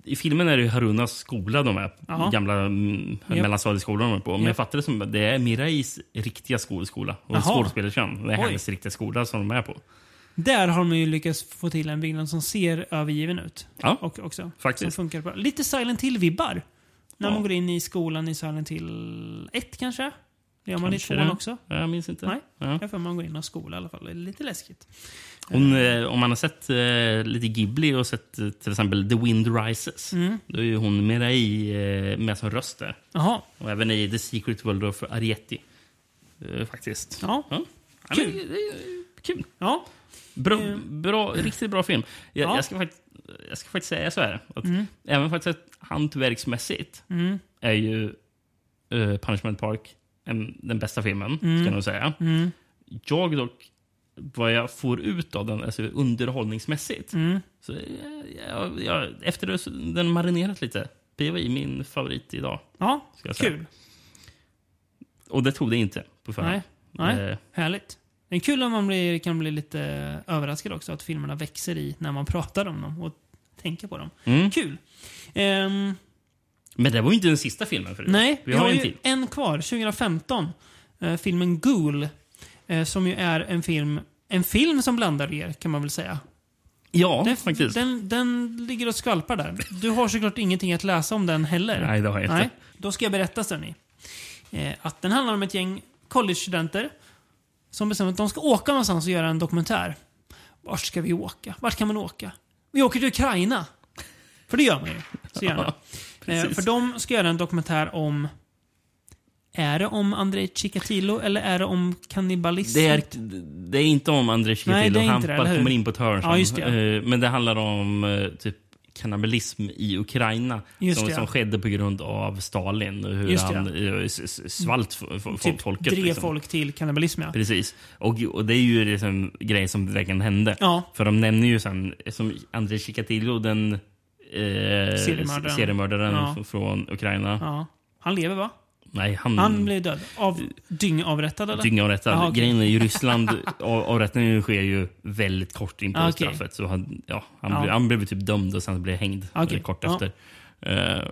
I filmen är det Harunas skola de är. Jaha. Gamla mm, Japp. mellanstadieskolan de är på. Men Japp. jag fattar det som det är Mirais riktiga skolskola. Och skådespelerskan. Det är Oj. hennes riktiga skola som de är på. Där har de ju lyckats få till en byggnad som ser övergiven ut. Ja, och, också. faktiskt. Som funkar bra. Lite Silent Hill-vibbar. När Ja. man går in i skolan i Silent Hill 1 kanske? Det gör man i tvåan det. också? Jag minns inte. Nej, Ja. jag får man går in och skola i alla fall. Det är lite läskigt. Hon, eh, om man har sett eh, lite Ghibli och sett eh, till exempel The Wind Rises. Mm. Då är ju hon Mirai eh, med som röst där. Jaha. Och även i The Secret World of Arietti. Eh, faktiskt. Ja. Ja, Kul. men Kul. Ja. Bra, Eh. bra, riktigt bra film. Jag, Ja. jag, ska faktiskt, jag ska faktiskt säga så här. Att Mm. Även faktiskt hantverksmässigt Mm. är ju Punishment Park en, den bästa filmen. Mm. Ska jag nog säga. Mm. Jag dock, vad jag får ut av den alltså underhållningsmässigt. Mm. Så jag, jag, efter att den marinerat lite, blir i min favorit idag. Ja, kul. Och det tog det inte på förhand. Nej, nej. Eh, härligt. Det är kul om man blir, kan bli lite överraskad också att filmerna växer i när man pratar om dem och tänker på dem. Mm. Kul. Ehm, Men det var ju inte den sista filmen för nej, Vi har, en till. en kvar. 2015. Eh, filmen Ghoul. Eh, som ju är en film, en film som blandar er, kan man väl säga. Ja, den, faktiskt. Den, den ligger och skvalpar där. Du har såklart ingenting att läsa om den heller. Nej, det har jag inte. Då ska jag berätta sen ni. Eh, att den handlar om ett gäng college-studenter som bestämmer att de ska åka någonstans och göra en dokumentär. Vart ska vi åka? Vart kan man åka? Vi åker till Ukraina. För det gör man ju. Så gärna. Eh, precis. för de ska göra en dokumentär om... Är det om Andrei Chikatilo eller är det om kannibalism? Det är, det är inte om André Nej, Chikatilo. inte Han det, kommer in på ett hörn. Ja, just det. Eh, Men det handlar om eh, typ kannibalism i Ukraina. Just som, det, ja. som skedde på grund av Stalin. Hur det, han ja. svalt f- f- Typ folket. drev liksom. folk till kannibalism, ja. Precis. Och, och det är ju liksom grejen som verkligen hände. Ja. För de nämner ju sen, som Andrei Chikatilo, den eh, Seriemördaren. seriemördaren Ja. från Ukraina. ja. Han lever va? Nej, han... Han blev död. Av dyngavrättad eller? Dyngavrättad. Jaha, okej. Grejen är i (laughs) Ryssland, av- avrättningen sker ju väldigt kort in på okej. straffet. Så han, ja, han, Ja. Blev, han blev typ dömd och sen blev hängd eh, kort ja. efter. Uh,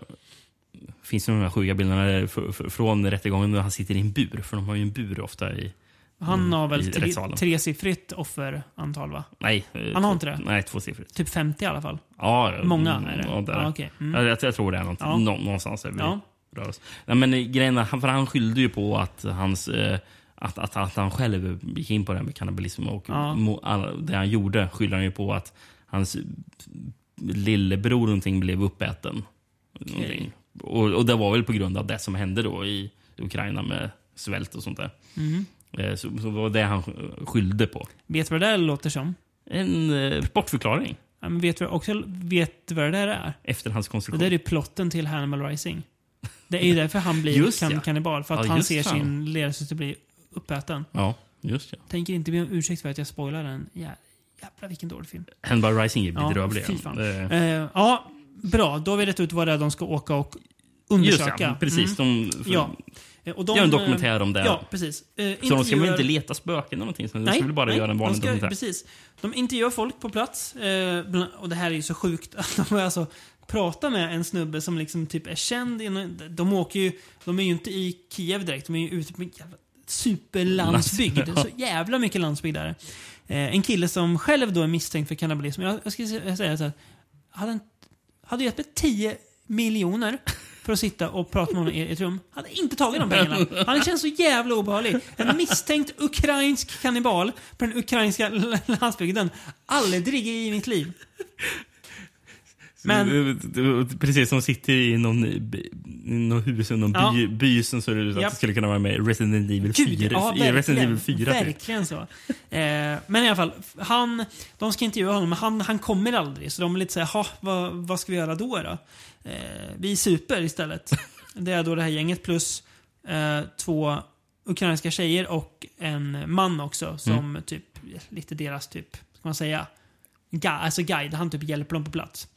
finns det de här sjuka bilderna från rättegången där han sitter i en bur. För de har ju en bur ofta i Han har i väl tre, tresiffrigt offerantal va? Nej. eh, Han har två- inte det? Nej, tvåsiffrigt. Typ 50 i alla fall. Ja, Många mm, är det? Ja. Ja, okej. Mm. jag, jag tror det är något, Ja. nå, någonstans. Där vi Ja. rör oss. Nej, men eh, grejen är, för han skyllde ju på att hans, eh, att, att, att han själv gick in på det här med kannibalism och Ja. mo, all, det han gjorde skyller han ju på att hans lillebror någonting blev uppäten. Någonting. Och, och det var väl på grund av det som hände då i Ukraina med svält och sånt där. Mm. Eh, Så, så var det han skyllde på. Vet du vad det där låter som? En eh, bortförklaring. Ja, men vet du också vet du vad det där är? Efterhandskonstruktion. Det där är plotten till Hannibal Rising. Det är ju (laughs) därför han blir Just kan, ja. kannibal. För att Ja, han just ser fan. sin lillasyster bli uppäten. Ja, just ja. Tänker inte be om ursäkt för att jag spoilar den. Jä, jävlar vilken dålig film. Hannibal Rising är bedrövlig. fan. Eh, Eh, ja, bra. Då har vi rätt ut vad det är de ska åka och Just undersöka. ja, precis. De, för, Ja. Eh, Och de, gör en dokumentär om det. Ja, precis. Eh, Så de ska väl inte leta spöken eller någonting? Så de ska väl bara nej, göra en vanlig de ska, dokumentär? Precis. De intervjuar folk på plats. Eh, och det här är ju så sjukt. att De alltså prata med en snubbe som liksom typ är känd. De åker ju... De är ju inte i Kiev direkt. De är ju ute på en jävla superlandsbygd. Ja. Så jävla mycket landsbygd där. Eh, en kille som själv då är misstänkt för kannibalism. Jag, jag ska sä- säga så här. Hade, en, hade gett mig 10 miljoner för att sitta och prata med honom i ett rum. Hade inte tagit de pengarna. Han känns så jävla obehaglig. En misstänkt ukrainsk kannibal på den ukrainska landsbygden. Aldrig i mitt liv. Men- precis som sitter i någon, någon hus någon Ja. by, by som ser ut att det skulle kunna vara med i Resident Evil 4. Gud, ja, i Resident verkligen. Evil 4 typ. verkligen så. Eh, men i alla fall, han, de ska intervjua honom, men han, han kommer aldrig. Så de är lite såhär, "Ha, vad, vad ska vi göra då? då? Eh, vi super istället. (laughs) Det är då det här gänget plus eh, två ukrainska tjejer och en man också som typ, lite deras typ, ska man säga, Ga, alltså guide. Han typ hjälper dem på plats.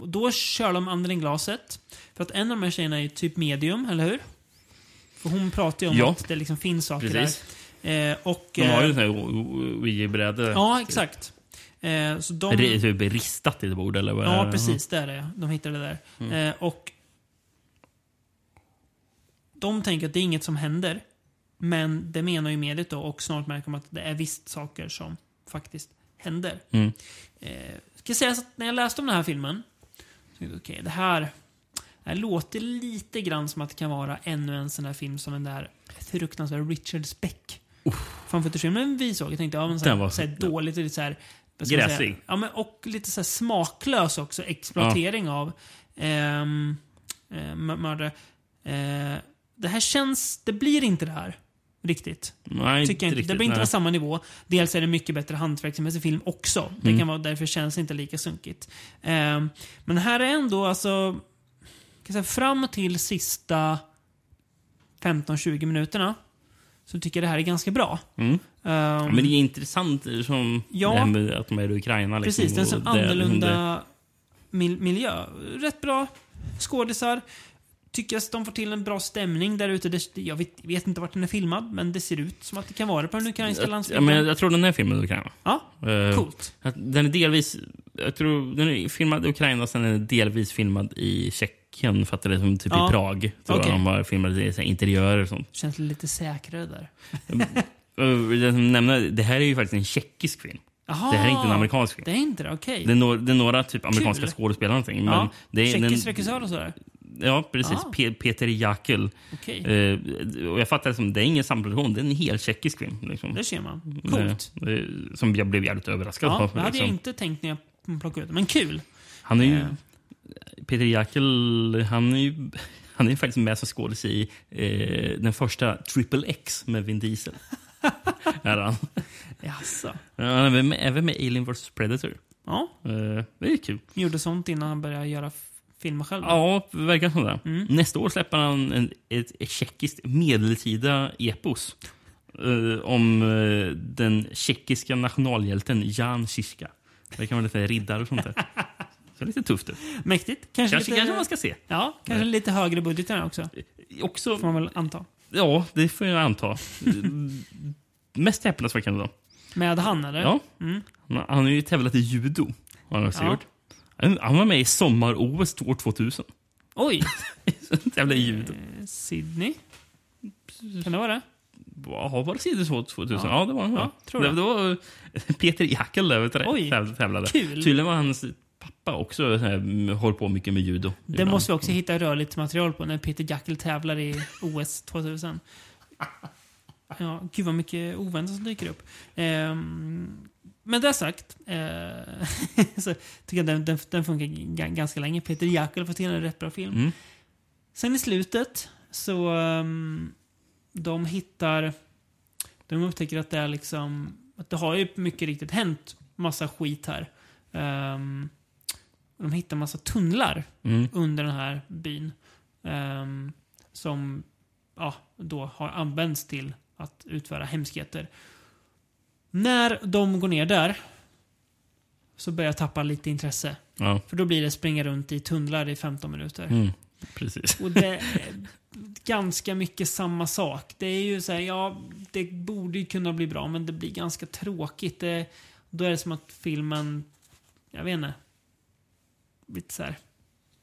Och då kör de anden glaset. För att en av de här tjejerna är typ medium, eller hur? För hon pratar ju om Ja. att det liksom finns saker Precis. där. Eh, och, De har ju eh, en sån här Ouija-bräde. Ja, exakt. Eh, så de... Ri- Typ ristat i ett bord eller vad Ja, det? precis. Det är det. De hittade det där. Mm. Eh, och de tänker att det är inget som händer. Men det menar ju mediet då och snart märker de att det är visst saker som faktiskt händer. Mm. Eh, ska säga så att när jag läste om den här filmen. Så tänkte jag, okej, det här, det här låter lite grann som att det kan vara ännu en sån här film som den där fruktansvärda Richard Speck. Fanfuttersfilmen vi såg. Jag tänkte, ja men så här, var- så här dåligt och lite så här, Gräsig. Ja, men och lite så smaklös också. Exploatering av ehm, eh, mö- mördare. Eh, det här känns... Det blir inte det här. Riktigt. Nej, Tycker inte. riktigt, det blir inte nej. på samma nivå. Dels är det mycket bättre hantverksmässig film också. Det Mm. kan vara därför känns det inte lika sunkigt. Ehm, men här är ändå alltså... Kan säga, fram till sista 15-20 minuterna så tycker jag det här är ganska bra. Mm. Ja, men det är intressant som Ja. det här med att de är i Ukraina. Liksom, Precis, det är en och sån det- annorlunda mil miljö. Rätt bra skådisar. Tycker att de får till en bra stämning där ute. Jag vet, vet inte vart den är filmad, men det ser ut som att det kan vara på den ukrainska Jag, ja, landsbygden. men jag tror den är filmad i Ukraina. Ja, Eh, coolt. Den är delvis... Jag tror den är filmad i Ukraina, sen är den delvis filmad i Tjeckien. För att det är som typ Ja. i Prag. Tror Okej. jag de har filmat interiörer och sånt. Känns lite säkrare där. Jag som nämner, det här är ju faktiskt en tjeckisk film. Jaha, Det här är inte en amerikansk film. Det är inte det, okej. Det är, några, det är några typ amerikanska Kul. skådespelare någonting. Ja, Tjeckisk regissör och sådär. Ja, precis. Ah. Pe- Peter Jakel. Okej. Eh, och jag fattar det som det är ingen samproduktion, det är en helt tjeckisk film. Liksom. Det ser man. Coolt. Eh, eh, som jag blev jävligt överraskad Ja, av. det hade jag liksom. inte tänkt när jag plockade ut det. Men kul. Han är ju... Eh. Peter Jakel, han är ju... Han är faktiskt med som skådis i eh, den första Triple X med Vin Diesel. (laughs) är han. Jaså. Ja, Han är även med, även med Alien vs Predator. Ja. Eh, det är kul. Gjorde sånt innan han började göra filmer själv. Ja, verkar som det. Mm. Nästa år släpper han en, ett, ett tjeckiskt medeltida epos. eh, om eh, den tjeckiska nationalhjälten Jan Žižka. Det kan vara lite riddare och sånt där. (laughs) Så lite tufft ut. Mäktigt. Kanske, Kanske, lite, kanske man ska se. Ja, kanske lite högre budget än också. Också, Får man väl anta. ja, det får jag anta. (laughs) Mest häpnadsväckande då. Med han eller? Ja. Mm. Han, har ju tävlat i judo. Har han också Ja. gjort. Han, han var med i sommar-OS år 2000. Oj! (laughs) Tävlade i judo. Eh, Sydney? Kan det vara det? Ja, var det Sidus 2000? Ja. Ja, det var han. Ja, tror det, det var Peter Jackel där tävlade. kul. Tydligen var hans pappa också så här, håller på mycket med judo. Det ibland. måste vi också hitta rörligt material på när Peter Jackel tävlar i OS 2000. (laughs) Ja, gud vad mycket oväntat som dyker upp. Ehm, men det sagt, eh, (laughs) så tycker jag den, den, den funkar ganska länge. Peter har fått till en rätt bra film. Mm. Sen i slutet så um, de hittar, de upptäcker att det är liksom, att det har ju mycket riktigt hänt massa skit här. Ehm, de hittar massa tunnlar Mm. under den här byn. ehm, som ja, då har använts till att utföra hemskheter. När de går ner där så börjar jag tappa lite intresse. Ja. För då blir det springa runt i tunnlar i 15 minuter. Mm. Precis. Och det är ganska mycket samma sak. Det är ju så här, ja, det borde ju kunna bli bra, men det blir ganska tråkigt. Det, då är det som att filmen, jag vet inte, lite så här,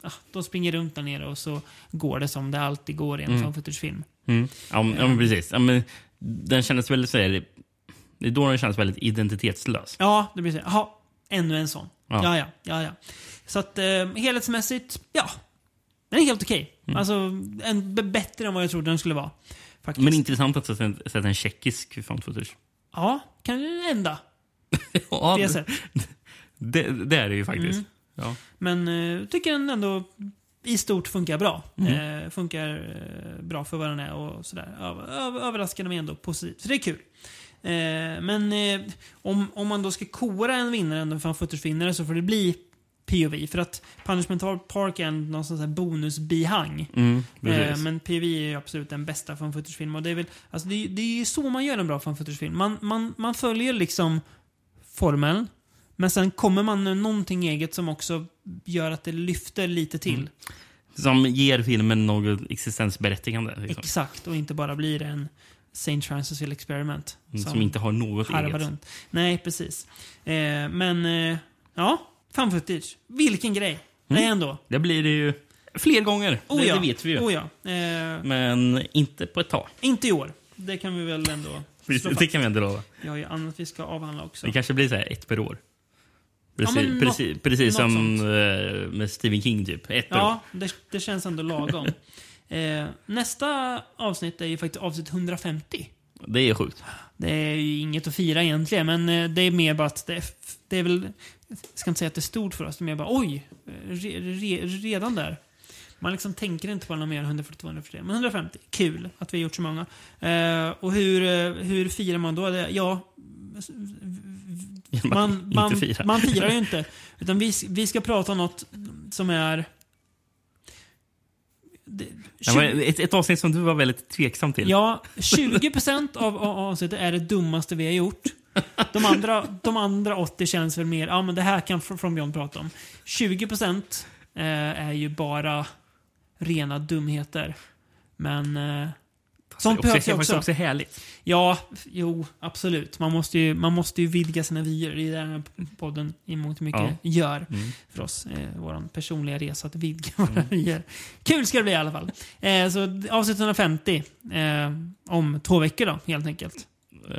ah, de springer runt där nere och så går det som det alltid går i en Mm. mm. footage-film. Mm. Ja, men, ja, men precis. Ja, men, den kändes väldigt... Så här, det är då den känns väldigt identitetslös. Ja, det blir så. Jaha, ännu en sån. Ja. Ja, ja, ja. ja. Så att eh, helhetsmässigt, ja. Den är helt okej. Mm. Alltså, en, bättre än vad jag trodde den skulle vara. Faktiskt. Men intressant att sätta en, sätta en tjeckisk found footage. Ja, kan det hända. (laughs) Ja, det det, det är det ju faktiskt. Mm. Ja. Men eh, tycker den ändå i stort funkar bra. Mm. Eh, funkar eh, bra för vad den är och sådär. Över, över, mig ändå positivt. Så det är kul. Eh, men eh, om, om man då ska kora en vinnare, en fan footage-vinnare, så får det bli POV. För att Punishment Park är en någon sån här bonusbihang. Mm, eh, men POV är ju absolut den bästa fan footage-film. Och det är väl, alltså det, det är ju så man gör en bra fan footage-film. Man, man, man följer liksom formeln. Men sen kommer man med någonting eget som också gör att det lyfter lite till. Mm. Som ger filmen något existensberättigande. Liksom. Exakt, och inte bara blir en St. Francis Hill Experiment. Mm, som inte har något eget. runt. Nej, precis. Eh, men, eh, ja. Fan footage. Vilken grej. Det är ändå. Det blir det ju fler gånger. Oh det, ja. det vet vi ju. Oh ja. eh, Men inte på ett tag. inte i år. Det kan vi väl ändå det kan vi inte lova. Vi har ju annat vi ska avhandla också. Det kanske blir så här ett per år. Ja, Precis, men precis, något- precis något som eh, med Stephen King, typ. Ett. Ja, det, det känns ändå lagom. (laughs) eh, nästa avsnitt är ju faktiskt avsnitt 150. Det är sjukt. Det är ju inget att fira egentligen, men eh, det är mer bara att det är, det är väl... Jag ska inte säga att det är stort för oss, är mer bara oj, re, re, redan där. Man liksom tänker inte på något mer än 142, 143. Men 150, kul att vi har gjort så många. Eh, och hur, eh, hur firar man då? Ja, man, man, fira. man firar ju inte. Utan vi, vi ska prata om något som är... Det, Ja, men ett, ett avsnitt som du var väldigt tveksam till. Ja, 20% av av avsnittet är det dummaste vi har gjort. De andra, de andra 80 känns väl mer, ja men det här kan Fr- From Beyond prata om. 20% eh, är ju bara rena dumheter. Men... Eh, sånt också- behövs ju också. också härligt. Ja, jo, absolut. Man måste ju, man måste ju vidga sina vyer. Det är det den här podden i mångt och mycket Ja. gör Mm. för oss. Eh, Vår personliga resa att vidga våra vyer. Kul ska det bli i alla fall. Eh, så avsnitt 150 eh, om två veckor då, helt enkelt.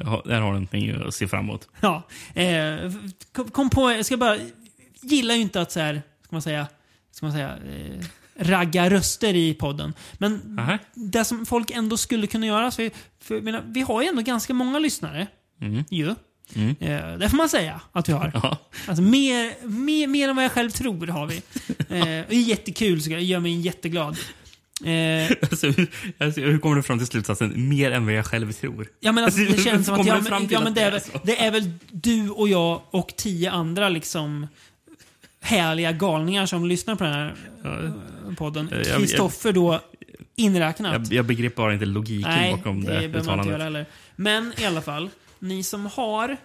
Ja, Där har du någonting att se fram emot. Ja, eh, kom, kom på, jag ska bara, gillar ju inte att så här, ska man säga, ska man säga, eh, ragga röster i podden. Men Aha. det som folk ändå skulle kunna göra, för, för menar, vi har ju ändå ganska många lyssnare. Mm. Ju. Mm. Eh, det får man säga att vi har. Ja. Alltså mer, mer, mer än vad jag själv tror har vi. (laughs) Eh, det är jättekul, så det gör mig jätteglad. Eh, Alltså, hur, alltså, hur kommer du fram till slutsatsen mer än vad jag själv tror? Ja men alltså, det Hur känns som att, ja, men, ja, men det, är, väl- det är väl du och jag och tio andra liksom härliga galningar som lyssnar på den här eh, podden. Eh, Kristoffer då inräknat. Jag, jag begriper bara inte logiken Nej, bakom det det, behöver man inte uttalandet. göra heller. Men i alla fall, ni som har...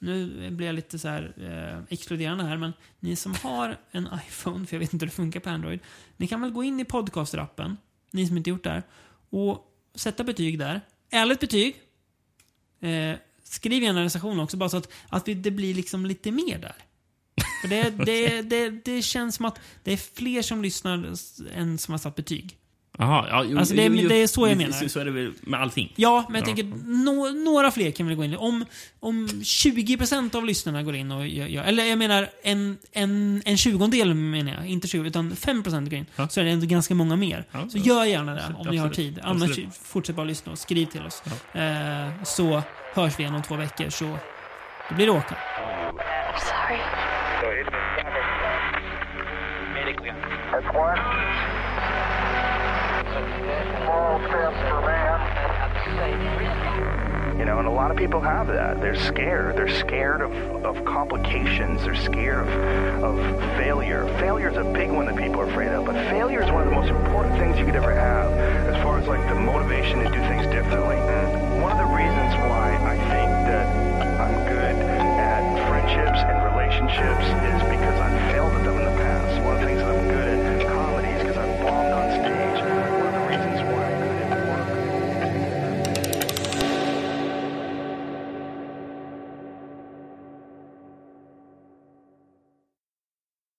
Nu blir jag lite så här eh, exkluderande här, men ni som har en iPhone, för jag vet inte hur det funkar på Android. Ni kan väl gå in i podcaster-appen, ni som inte gjort det här, och sätta betyg där. Ärligt betyg. Eh, skriv gärna en recension också, bara så att, att det blir liksom lite mer där. För det, (laughs) det, det, det känns som att det är fler som lyssnar än som har satt betyg. Jaha, ja, jo, Alltså, det jo, det är så jag menar. Så, så är det väl med allting. Ja, men jag tänker nå- några fler kan vi gå in. Om, om 20% av lyssnarna går in och gör, gör eller jag menar en, en, en tjugondel menar jag, inte 20 utan 5% går in. Så är det ändå ganska många mer. Ja, så ja. gör gärna det Absolut, om ni har tid. Annars Absolut. fortsätt bara lyssna och skriv till oss. Eh, så hörs vi igen om två veckor så då blir det åka. Sorry. That's one. Small steps for man. You know, and a lot of people have that. They're scared. They're scared of, of complications. They're scared of, of failure. Failure is a big one that people are afraid of, but failure is one of the most important things you could ever have as far as like the motivation to do things differently. Mm. One of the reasons why I think that I'm good at friendships and relationships is